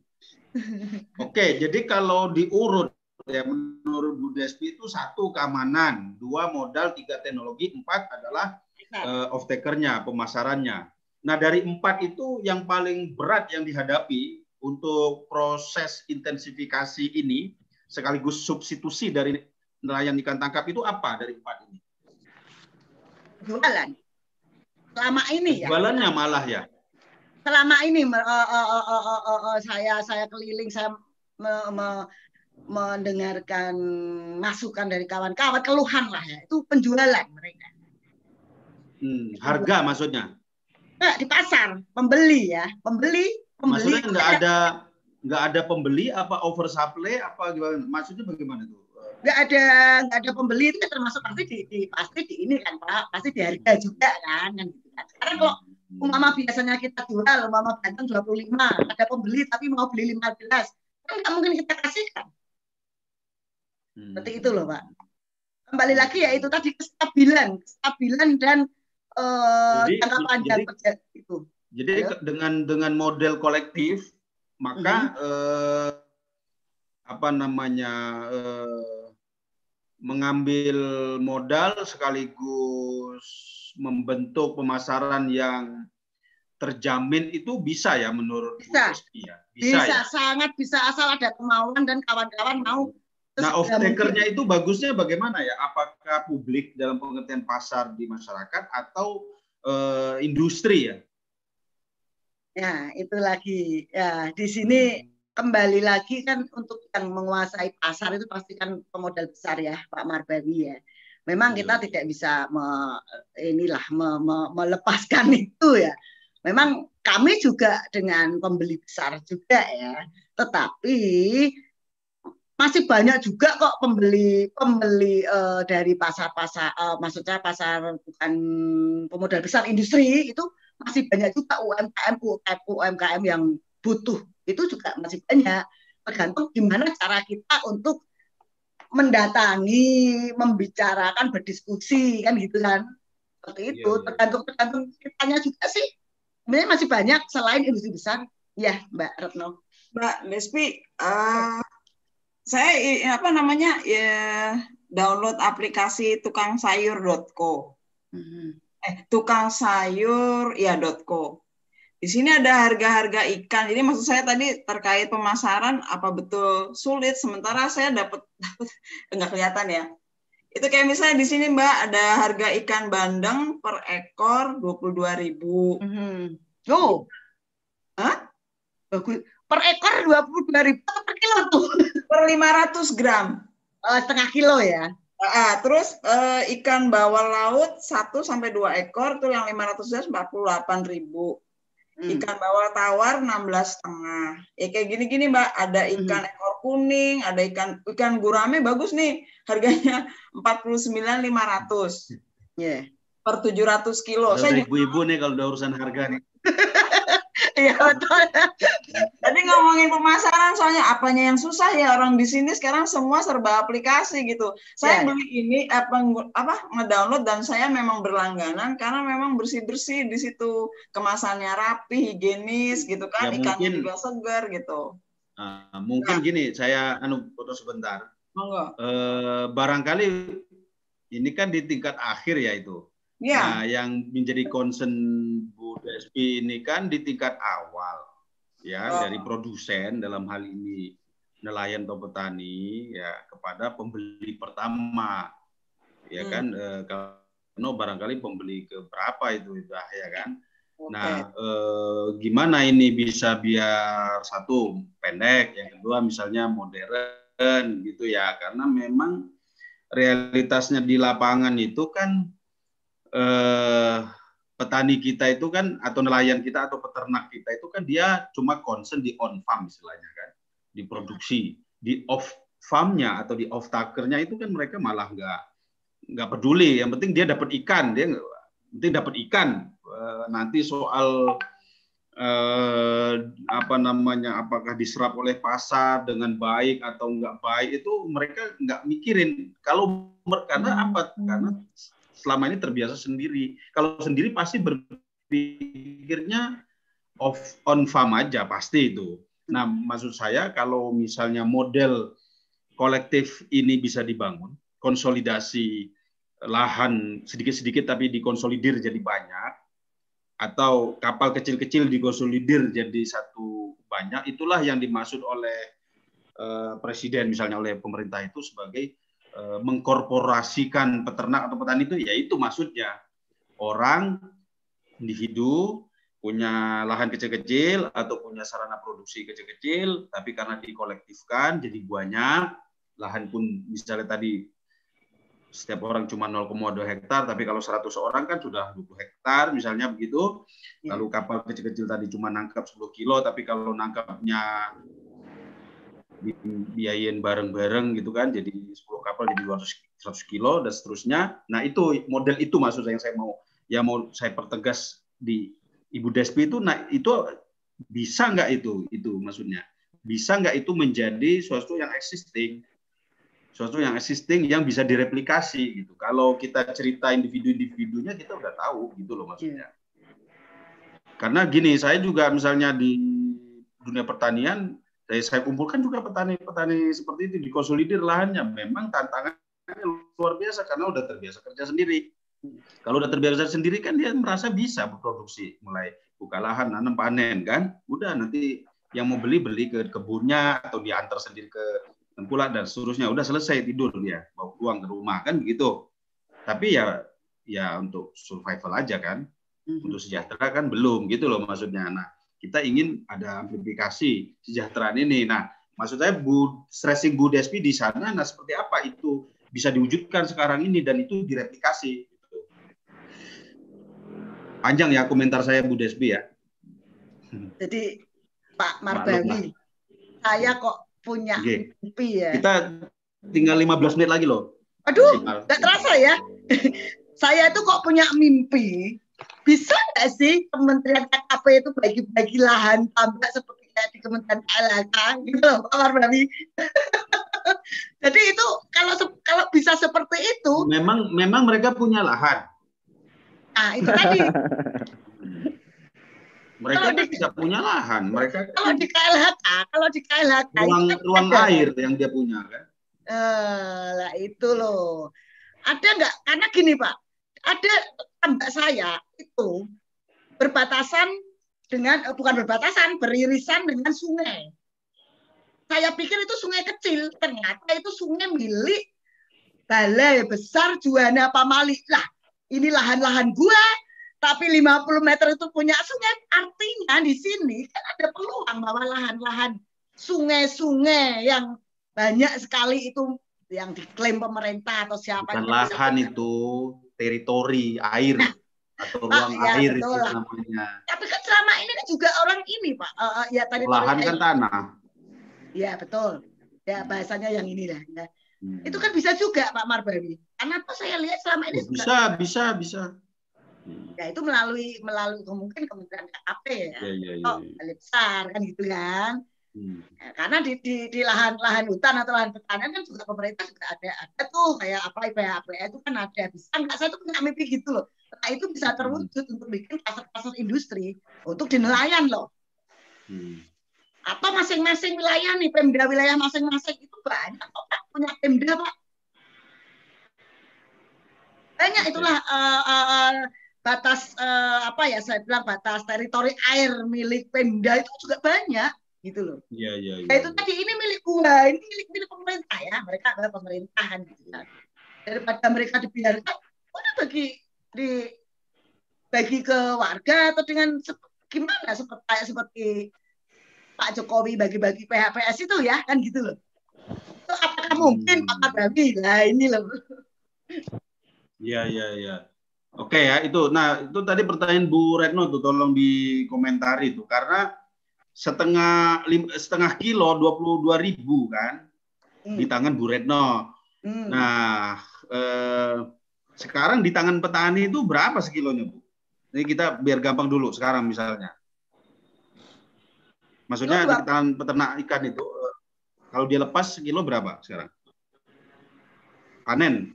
Oke, jadi kalau diurut ya menurut Bu Despi itu satu keamanan, dua modal, tiga teknologi, empat adalah uh, off takernya, pemasarannya. Nah dari empat itu yang paling berat yang dihadapi untuk proses intensifikasi ini sekaligus substitusi dari nelayan ikan tangkap itu apa dari empat ini? jualan. Selama ini ya. Jualannya malah ya. Selama ini uh, uh, uh, uh, uh, uh, saya saya keliling saya me, me, mendengarkan masukan dari kawan-kawan keluhan lah ya itu penjualan mereka. Hmm, harga maksudnya? Nah, di pasar pembeli ya pembeli pembeli. Maksudnya nggak ada nggak ada pembeli apa oversupply apa gimana? Maksudnya bagaimana tuh? nggak ada nggak ada pembeli itu kan termasuk pasti di, di pasti di ini kan pak pasti di harga juga kan kan gitu kan sekarang kalau umpama biasanya kita jual umpama banten 25 ada pembeli tapi mau beli 15 kan nggak mungkin kita kasihkan hmm. seperti itu loh pak kembali lagi ya itu tadi kestabilan kestabilan dan uh, jadi, jangka panjang jadi, itu jadi Ayo. dengan dengan model kolektif maka hmm. eh, apa namanya eh, mengambil modal sekaligus membentuk pemasaran yang terjamin itu bisa ya menurut bisa. Ya? Bisa, bisa ya? sangat bisa asal ada kemauan dan kawan-kawan mau. Nah, off takernya itu bagusnya bagaimana ya? Apakah publik dalam pengertian pasar di masyarakat atau uh, industri ya? Ya, itu lagi. Ya, di sini kembali lagi kan untuk yang menguasai pasar itu pasti kan pemodal besar ya Pak Marbawi ya. Memang kita hmm. tidak bisa me, inilah me, me, melepaskan itu ya. Memang kami juga dengan pembeli besar juga ya. Tetapi masih banyak juga kok pembeli pembeli uh, dari pasar-pasar uh, maksudnya pasar bukan pemodal besar industri itu masih banyak juga UMKM UMKM yang butuh itu juga masih banyak tergantung gimana cara kita untuk mendatangi, membicarakan, berdiskusi kan gitu kan. Seperti itu, iya. tergantung tergantung kitanya juga sih. Sebenarnya masih banyak selain industri besar. Ya, Mbak Retno. Mbak Nespi, uh, saya apa namanya ya download aplikasi tukang sayur.co. Mm-hmm. Eh tukang sayur ya .co. Di sini ada harga-harga ikan. Jadi maksud saya tadi terkait pemasaran apa betul sulit sementara saya dapat dapat enggak kelihatan ya. Itu kayak misalnya di sini Mbak ada harga ikan bandeng per ekor 22.000. Mm -hmm. Oh. Hah? Per ekor 22.000 per kilo tuh. Per 500 gram. Uh, setengah kilo ya. Uh, terus uh, ikan bawal laut 1 sampai 2 ekor tuh yang 500 gram 48.000. Hmm. Ikan bawal tawar 16 setengah. Ya kayak gini-gini Mbak, ada hmm. ikan hmm. ekor kuning, ada ikan ikan gurame bagus nih, harganya 49.500. Yeah. Per 700 kilo. Saya ibu-ibu nih kalau udah urusan harga nih. Iya betul. Tadi ngomongin pemasaran soalnya apanya yang susah ya orang di sini sekarang semua serba aplikasi gitu. Saya yeah. beli ini apa apa ngedownload dan saya memang berlangganan karena memang bersih-bersih di situ kemasannya rapi, higienis gitu kan, ya, ikannya mungkin, juga segar gitu. Uh, mungkin nah. gini, saya anu foto sebentar. Monggo. Uh, barangkali ini kan di tingkat akhir ya itu. Ya. Nah, yang menjadi concern Despi ini kan di tingkat awal, ya oh. dari produsen dalam hal ini nelayan atau petani ya kepada pembeli pertama, ya hmm. kan? Eh, karena barangkali pembeli ke berapa itu itu ya kan? Okay. Nah, eh, gimana ini bisa biar satu pendek, yang kedua misalnya modern gitu ya, karena memang realitasnya di lapangan itu kan eh, petani kita itu kan atau nelayan kita atau peternak kita itu kan dia cuma concern di on farm istilahnya kan. Di produksi di off farmnya atau di off takernya itu kan mereka malah nggak nggak peduli. Yang penting dia dapat ikan dia penting dapat ikan. Eh, nanti soal eh, apa namanya apakah diserap oleh pasar dengan baik atau nggak baik itu mereka nggak mikirin. Kalau karena apa? Karena selama ini terbiasa sendiri. Kalau sendiri pasti berpikirnya off on farm aja pasti itu. Nah, maksud saya kalau misalnya model kolektif ini bisa dibangun, konsolidasi lahan sedikit-sedikit tapi dikonsolidir jadi banyak, atau kapal kecil-kecil dikonsolidir jadi satu banyak, itulah yang dimaksud oleh uh, presiden misalnya oleh pemerintah itu sebagai mengkorporasikan peternak atau petani itu ya itu maksudnya orang individu punya lahan kecil-kecil atau punya sarana produksi kecil-kecil tapi karena dikolektifkan jadi banyak lahan pun misalnya tadi setiap orang cuma 0,2 hektar tapi kalau 100 orang kan sudah 20 hektar misalnya begitu ya. lalu kapal kecil-kecil tadi cuma nangkap 10 kilo tapi kalau nangkapnya dibiayain bareng-bareng gitu kan jadi 10 kapal jadi 200 100 kilo dan seterusnya. Nah, itu model itu maksud saya yang saya mau ya mau saya pertegas di Ibu Despi itu nah itu bisa nggak itu itu maksudnya? Bisa nggak itu menjadi sesuatu yang existing? Sesuatu yang existing yang bisa direplikasi gitu. Kalau kita cerita individu-individunya kita udah tahu gitu loh maksudnya. Karena gini saya juga misalnya di dunia pertanian dari saya kumpulkan juga petani-petani seperti itu dikonsolidir lahannya. Memang tantangannya luar biasa karena udah terbiasa kerja sendiri. Kalau udah terbiasa sendiri kan dia merasa bisa berproduksi, mulai buka lahan, nanam panen kan. Udah nanti yang mau beli beli ke kebunnya atau diantar sendiri ke tengkulak dan seterusnya. Udah selesai tidur dia, bawa uang ke rumah kan begitu. Tapi ya ya untuk survival aja kan. Mhm. Untuk sejahtera kan belum gitu loh maksudnya. Nah, kita ingin ada amplifikasi kesejahteraan ini. Nah, maksud saya Bu stressing Bu Despi di sana, nah seperti apa itu bisa diwujudkan sekarang ini dan itu direplikasi. Panjang ya komentar saya Bu Despi ya. Jadi Pak Marbawi, saya kok punya okay. mimpi ya. Kita tinggal 15 menit lagi loh. Aduh, nggak terasa ya. saya itu kok punya mimpi bisa nggak sih Kementerian KKP itu bagi-bagi lahan tambak seperti di Kementerian KLHK gitu loh Pak Marbawi. Jadi itu kalau kalau bisa seperti itu. Memang memang mereka punya lahan. Nah itu tadi. Mereka Kalau kan di- tidak punya lahan, mereka Kalau di KLHK, kalau di KLHK ruang itu kan ruang ada. air yang dia punya kan. Eh, lah itu loh. Ada nggak? Karena gini Pak, ada tambak saya itu berbatasan dengan eh, bukan berbatasan, beririsan dengan sungai. Saya pikir itu sungai kecil, ternyata itu sungai milik Balai Besar Juana Pamali. Lah, ini lahan-lahan gua, tapi 50 meter itu punya sungai. Artinya di sini kan ada peluang bahwa lahan-lahan sungai-sungai yang banyak sekali itu yang diklaim pemerintah atau siapa Bukan itu bisa lahan itu, teritori air atau Pak, ruang ya, air betul itu namanya. Tapi kan selama ini kan juga orang ini Pak, eh, ya tadi Lahan kan tanah. ya betul, ya bahasanya yang inilah. Ya. Hmm. Itu kan bisa juga Pak Marbawi. Karena tuh saya lihat selama ini Oh, juga- bisa, bisa, bisa. Hmm. ya itu melalui melalui mungkin kementerian KAP ya, Ya, ya, ya. oh besar kan gitu kan. Hmm. Ya, karena di, di, di lahan lahan hutan atau lahan pertanian kan juga pemerintah juga ada ada tuh kayak apa IPA itu kan ada bisa. Nggak saya tuh punya mimpi gitu loh. Nah itu bisa terwujud untuk bikin pasar-pasar industri untuk di nelayan loh. Hmm. atau masing-masing wilayah nih pemda wilayah masing-masing itu banyak kok Pak, punya pemda pak. Banyak itulah eh, eh, eh, batas eh, apa ya saya bilang batas teritori air milik pemda itu juga banyak gitu loh Iya, iya, iya. Nah, itu tadi ini milik gua, ini milik milik pemerintah ya. Mereka adalah pemerintahan gitu kan. Daripada mereka dibiarkan, udah bagi di bagi ke warga atau dengan gimana seperti kayak seperti Pak Jokowi bagi-bagi PHPS itu ya kan gitu loh. Itu apakah mungkin Hmm. Pak Bami? Nah ini loh. Iya, iya, iya. Oke ya, itu. Nah, itu tadi pertanyaan Bu Retno tuh tolong dikomentari tuh karena setengah lim- setengah kilo 22 ribu kan Hmm. di tangan Bu Retno. Hmm. Nah, eh, sekarang di tangan petani itu berapa sekilonya, Bu? Ini kita biar gampang dulu sekarang misalnya. Maksudnya di tangan peternak ikan itu kalau dia lepas sekilo berapa sekarang? Panen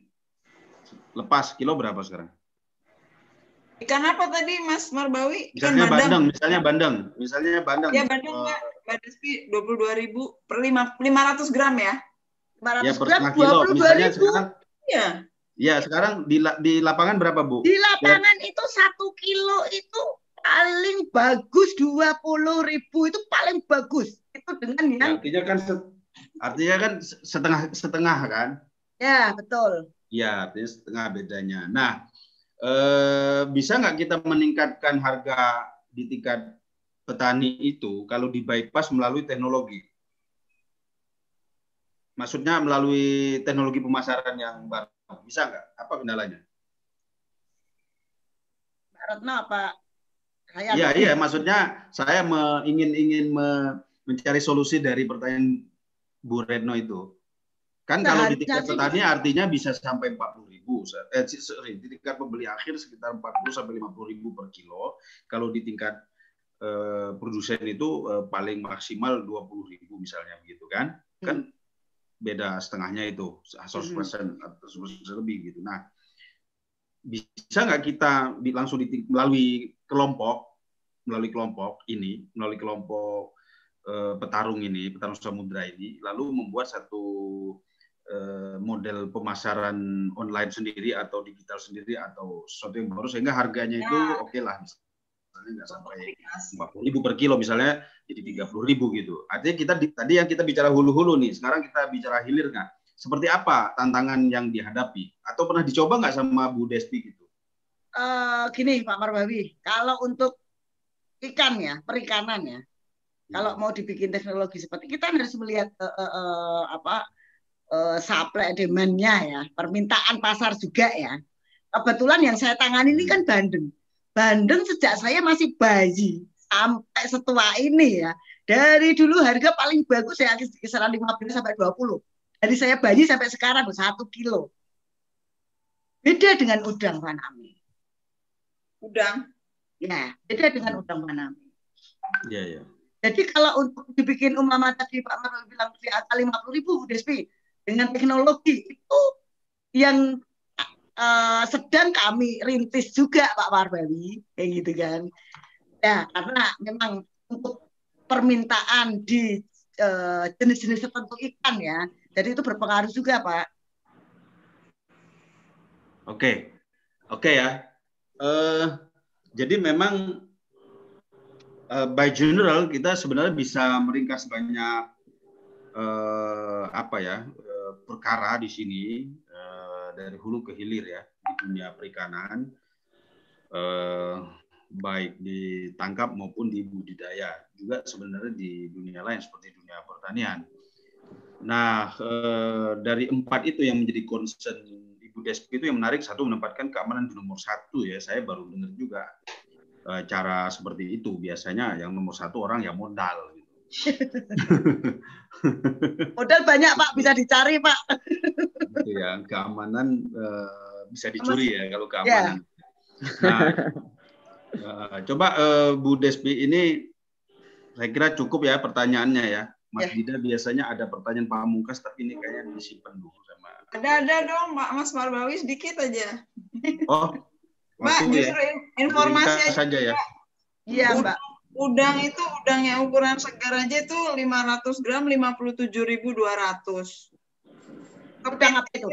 lepas kilo berapa sekarang? Ikan apa tadi Mas Marbawi? Ikan Misalnya bandeng. bandeng, misalnya bandeng, misalnya bandeng. Ya bandeng Eh, Mbak. Mbak Despi 22.000 per lima- 500 gram ya? 500 ya per gram kilo. 22 Misalnya ribu. sekarang, Iya. ya sekarang di di lapangan berapa bu? Di lapangan itu satu kilo itu paling bagus 20 ribu itu paling bagus. Itu dengan Ya, yang artinya kan artinya kan se- setengah setengah kan? ya betul. Ya, artinya setengah bedanya. Nah, eh, bisa nggak kita meningkatkan harga di tingkat petani itu kalau di bypass melalui teknologi? Maksudnya melalui teknologi pemasaran yang baru. Bisa nggak? Apa kendalanya? Retno apa? Saya Iya, iya. Maksudnya saya me- ingin ingin me- mencari solusi dari pertanyaan Bu Retno itu. Kan kalau di tingkat petani artinya bisa sampai 40 ribu. Eh, sorry, di tingkat pembeli akhir sekitar 40 sampai 50 ribu per kilo. Kalau di tingkat eh, produsen itu eh, paling maksimal 20 ribu misalnya begitu kan? Kan beda setengahnya itu 100 persen atau 100% lebih gitu. Nah, bisa nggak kita langsung di, melalui kelompok melalui kelompok ini melalui kelompok eh, petarung ini petarung samudra ini lalu membuat satu model pemasaran online sendiri atau digital sendiri atau sesuatu yang baru sehingga harganya itu Ya. oke lah misalnya nggak sampai Aplikasi. 40 ribu per kilo misalnya jadi 30 ribu gitu. Artinya kita di- tadi yang kita bicara hulu-hulu nih, sekarang kita bicara hilir nggak? Seperti apa tantangan yang dihadapi? Atau pernah dicoba nggak sama Bu Desti gitu? eh, gini Pak Marbawi, kalau untuk ikan ya, perikanan ya, kalau mau dibikin teknologi seperti kita harus melihat eh, eh, eh, apa eh, supply demand-nya ya, permintaan pasar juga ya. Kebetulan yang saya tangani ini kan Bandeng. Bandeng sejak saya masih bayi sampai setua ini ya. Dari dulu harga paling bagus ya kisaran 15 sampai 20. Dari saya bayi sampai sekarang satu kilo. Beda dengan udang Panami. Udang. Ya, beda dengan udang Panami. Iya, iya. Jadi kalau untuk dibikin umpama tadi Pak Marul bilang di angka 50 ribu Despi dengan teknologi itu yang eh, sedang kami rintis juga Pak Marbawi kayak gitu kan. Ya, karena memang untuk permintaan di eh, jenis-jenis tertentu ikan ya. Jadi itu berpengaruh juga, Pak. Oke, oke ya. Uh, jadi memang uh, by general kita sebenarnya bisa meringkas banyak uh, apa ya uh, perkara di sini uh, dari hulu ke hilir ya di dunia perikanan. Uh, baik ditangkap maupun di budidaya juga sebenarnya di dunia lain seperti dunia pertanian. Nah eh, dari empat itu yang menjadi concern Ibu Despi itu yang menarik satu menempatkan keamanan di nomor satu ya saya baru dengar juga eh, cara seperti itu biasanya yang nomor satu orang yang modal. Modal banyak pak bisa dicari pak. Ya keamanan eh, bisa dicuri ya kalau keamanan. Yeah. Nah, Uh, coba uh, Bu Despi ini saya kira cukup ya pertanyaannya ya. Mas yeah. Dida biasanya ada pertanyaan pamungkas tapi ini kayaknya disimpan dulu sama. Ada ada dong Mbak Mas Marbawi sedikit aja. Oh. Mbak justru ya. informasi aja saja ya. Iya Mbak. Udang itu udang yang ukuran segar aja itu 500 gram 57.200. Kepiting apa itu?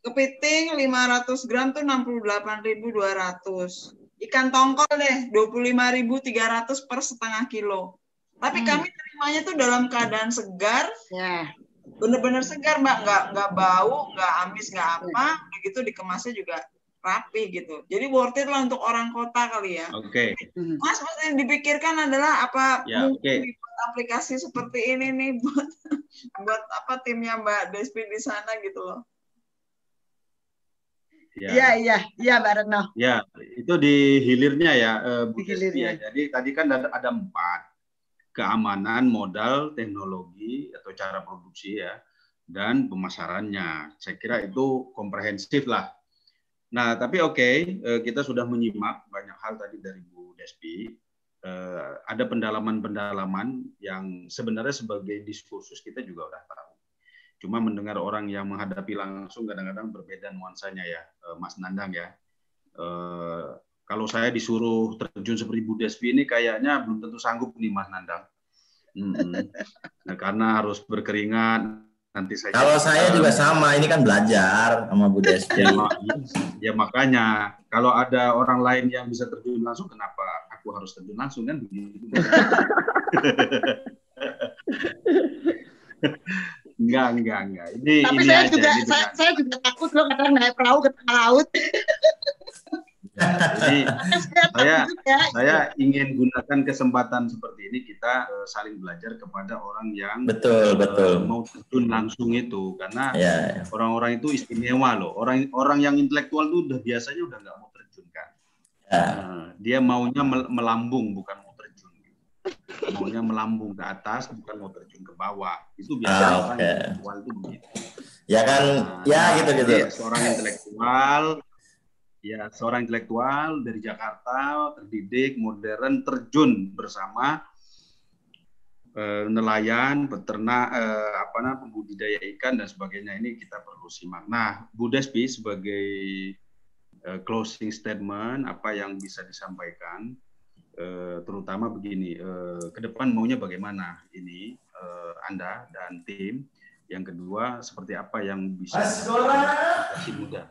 Kepiting 500 gram tuh 68.200 ikan tongkol deh 25.300 per setengah kilo. Tapi hmm. kami terimanya tuh dalam keadaan segar. Ya. Bener-bener segar, Mbak. Nggak, nggak bau, nggak amis, nggak apa. Begitu dikemasnya juga rapi gitu. Jadi worth it lah untuk orang kota kali ya. Oke. Okay. Hmm. Mas, mas yang dipikirkan adalah apa ya, mungkin okay. aplikasi seperti ini nih buat buat apa timnya Mbak Despi di sana gitu loh. Ya. Iya, iya, iya Mbak Retno. Ya, itu di hilirnya ya, uh, Bu di hilirnya. Ya. Jadi tadi kan ada, ada empat. Keamanan, modal, teknologi, atau cara produksi ya, dan pemasarannya. Saya kira itu komprehensif lah. Nah, tapi oke, okay, eh, kita sudah menyimak banyak hal tadi dari Bu Despi. Uh, ada pendalaman-pendalaman yang sebenarnya sebagai diskursus kita juga udah tahu Cuma mendengar orang yang menghadapi langsung kadang-kadang berbeda nuansanya ya, eh, Mas Nandang ya. Eh, kalau saya disuruh terjun seperti Bu Despi ini kayaknya belum tentu sanggup nih Mas Nandang. Nah, karena harus berkeringat nanti saya. Kalau saya juga sama, ini kan belajar sama Bu Despi. ya, ya makanya kalau ada orang lain yang bisa terjun langsung, kenapa aku harus terjun langsung kan begitu? Enggak, enggak, enggak. Ini, Tapi ini saya aja, juga saya, saya juga takut loh kadang naik perahu ke tengah laut. Ya, jadi saya saya ingin gunakan kesempatan seperti ini kita uh, saling belajar kepada orang yang betul uh, betul. mau terjun langsung itu. Karena ya, ya. orang-orang itu istimewa loh. Orang orang yang intelektual itu udah biasanya udah nggak mau terjun kan? Ya. uh, dia maunya melambung bukan maunya melambung ke atas bukan mau terjun ke bawah. Itu biasanya ah, orang intelektual itu begitu. Ya kan? Nah, ya nah, gitu gitu. ya, seorang intelektual ya seorang intelektual dari Jakarta terdidik modern terjun bersama eh, nelayan peternak eh, apa namanya pembudidaya ikan dan sebagainya. Ini kita perlu simak. Nah Bu Despi sebagai eh, closing statement apa yang bisa disampaikan Eh, terutama begini, eh, ke depan maunya bagaimana ini eh, Anda dan tim. Yang kedua, seperti apa yang bisa kasih mudah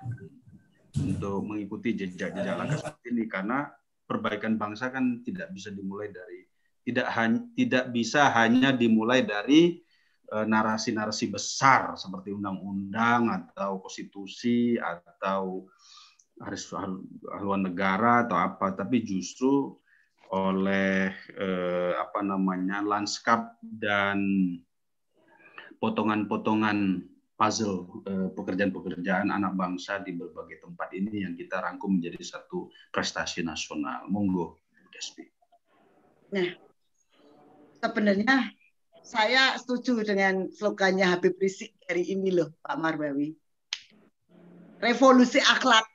untuk mengikuti jejak-jejak langkah seperti ini karena perbaikan bangsa kan tidak bisa dimulai dari tidak hanya tidak bisa hanya dimulai dari narasi-narasi besar seperti undang-undang atau konstitusi atau harus haluan negara atau apa tapi justru oleh eh, apa namanya lanskap dan potongan-potongan puzzle eh, pekerjaan-pekerjaan anak bangsa di berbagai tempat ini yang kita rangkum menjadi satu prestasi nasional. Monggo, Despi. Nah, sebenarnya saya setuju dengan slogannya Habib Rizik dari ini loh, Pak Marbawi. Revolusi akhlak.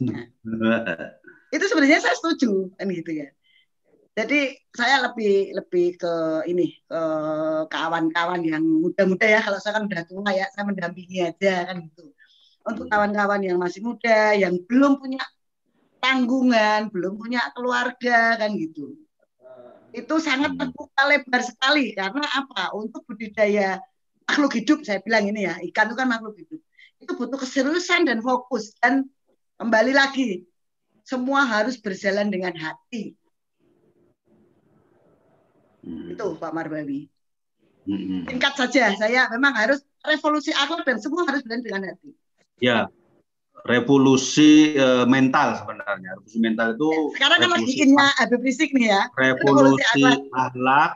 Nah, itu sebenarnya saya setuju kan gitu ya. Jadi saya lebih lebih ke ini ke kawan-kawan yang muda-muda ya. Kalau saya kan udah tua ya, saya mendampingi aja kan gitu. Untuk kawan-kawan yang masih muda, yang belum punya tanggungan, belum punya keluarga kan gitu. itu sangat hmm. terbuka lebar sekali karena apa? Untuk budidaya makhluk hidup saya bilang ini ya ikan itu kan makhluk hidup itu butuh keseriusan dan fokus dan kembali lagi semua harus berjalan dengan hati hmm. itu Pak Marbawi. Hmm. singkat saja saya memang harus revolusi akhlak dan semua harus berjalan dengan hati. Ya revolusi uh, mental sebenarnya. Revolusi mental itu sekarang kan lagi innya Habib Rizik nih ya. Revolusi, revolusi akhlak.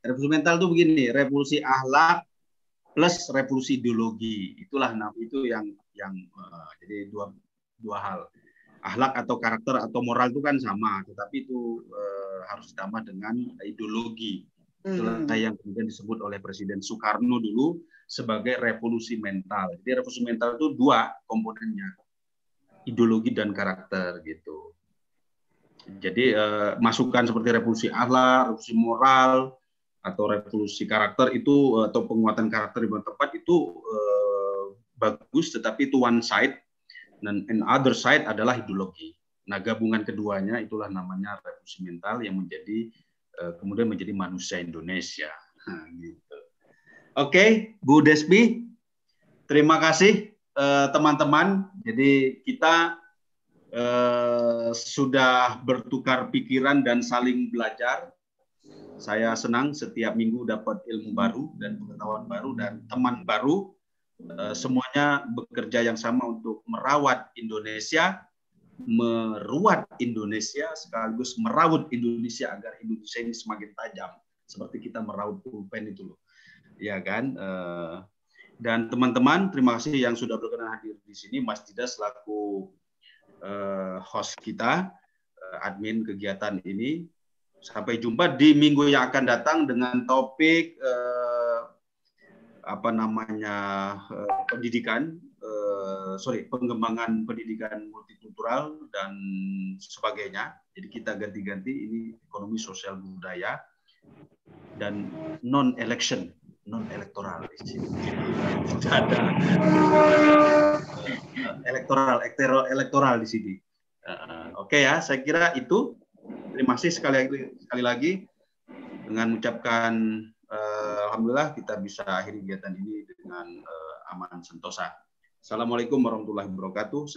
revolusi mental itu begini revolusi akhlak plus revolusi ideologi. Itulah itu yang yang uh, jadi dua dua hal akhlak atau karakter atau moral itu kan sama tetapi itu uh, harus ditambah dengan ideologi. Itulah hmm. yang kemudian disebut oleh Presiden Soekarno dulu sebagai revolusi mental. Jadi revolusi mental itu dua komponennya ideologi dan karakter gitu. Jadi uh, masukan seperti revolusi akhlak revolusi moral atau revolusi karakter itu atau penguatan karakter di tempat itu uh, bagus tetapi itu one side dan in other side adalah ideologi. Nah, gabungan keduanya itulah namanya revolusi mental yang menjadi uh, kemudian menjadi manusia Indonesia. Nah, gitu. Oke, okay, Bu Despi, terima kasih eh, teman-teman. Jadi kita uh, sudah bertukar pikiran dan saling belajar saya senang setiap minggu dapat ilmu baru dan pengetahuan baru dan teman baru. Eh, semuanya bekerja yang sama untuk merawat Indonesia, meruat Indonesia, sekaligus merawat Indonesia agar Indonesia ini semakin tajam. Seperti kita merawat pulpen itu loh. Ya kan? Eh, dan teman-teman, terima kasih yang sudah berkenan hadir di sini. Mas Dida selaku eh, host kita, admin kegiatan ini. Sampai jumpa di minggu yang akan datang dengan topik eh, apa namanya eh, pendidikan, eh, sorry pengembangan pendidikan multikultural dan sebagainya. Jadi kita ganti-ganti ini ekonomi sosial budaya dan non election non elektoral. Tidak ada elektoral, elektoral, di sini. Uh, Oke ya, saya kira itu terima kasih sekali lagi, sekali lagi dengan mengucapkan alhamdulillah kita bisa akhiri kegiatan ini dengan uh, aman sentosa. Assalamualaikum warahmatullahi wabarakatuh.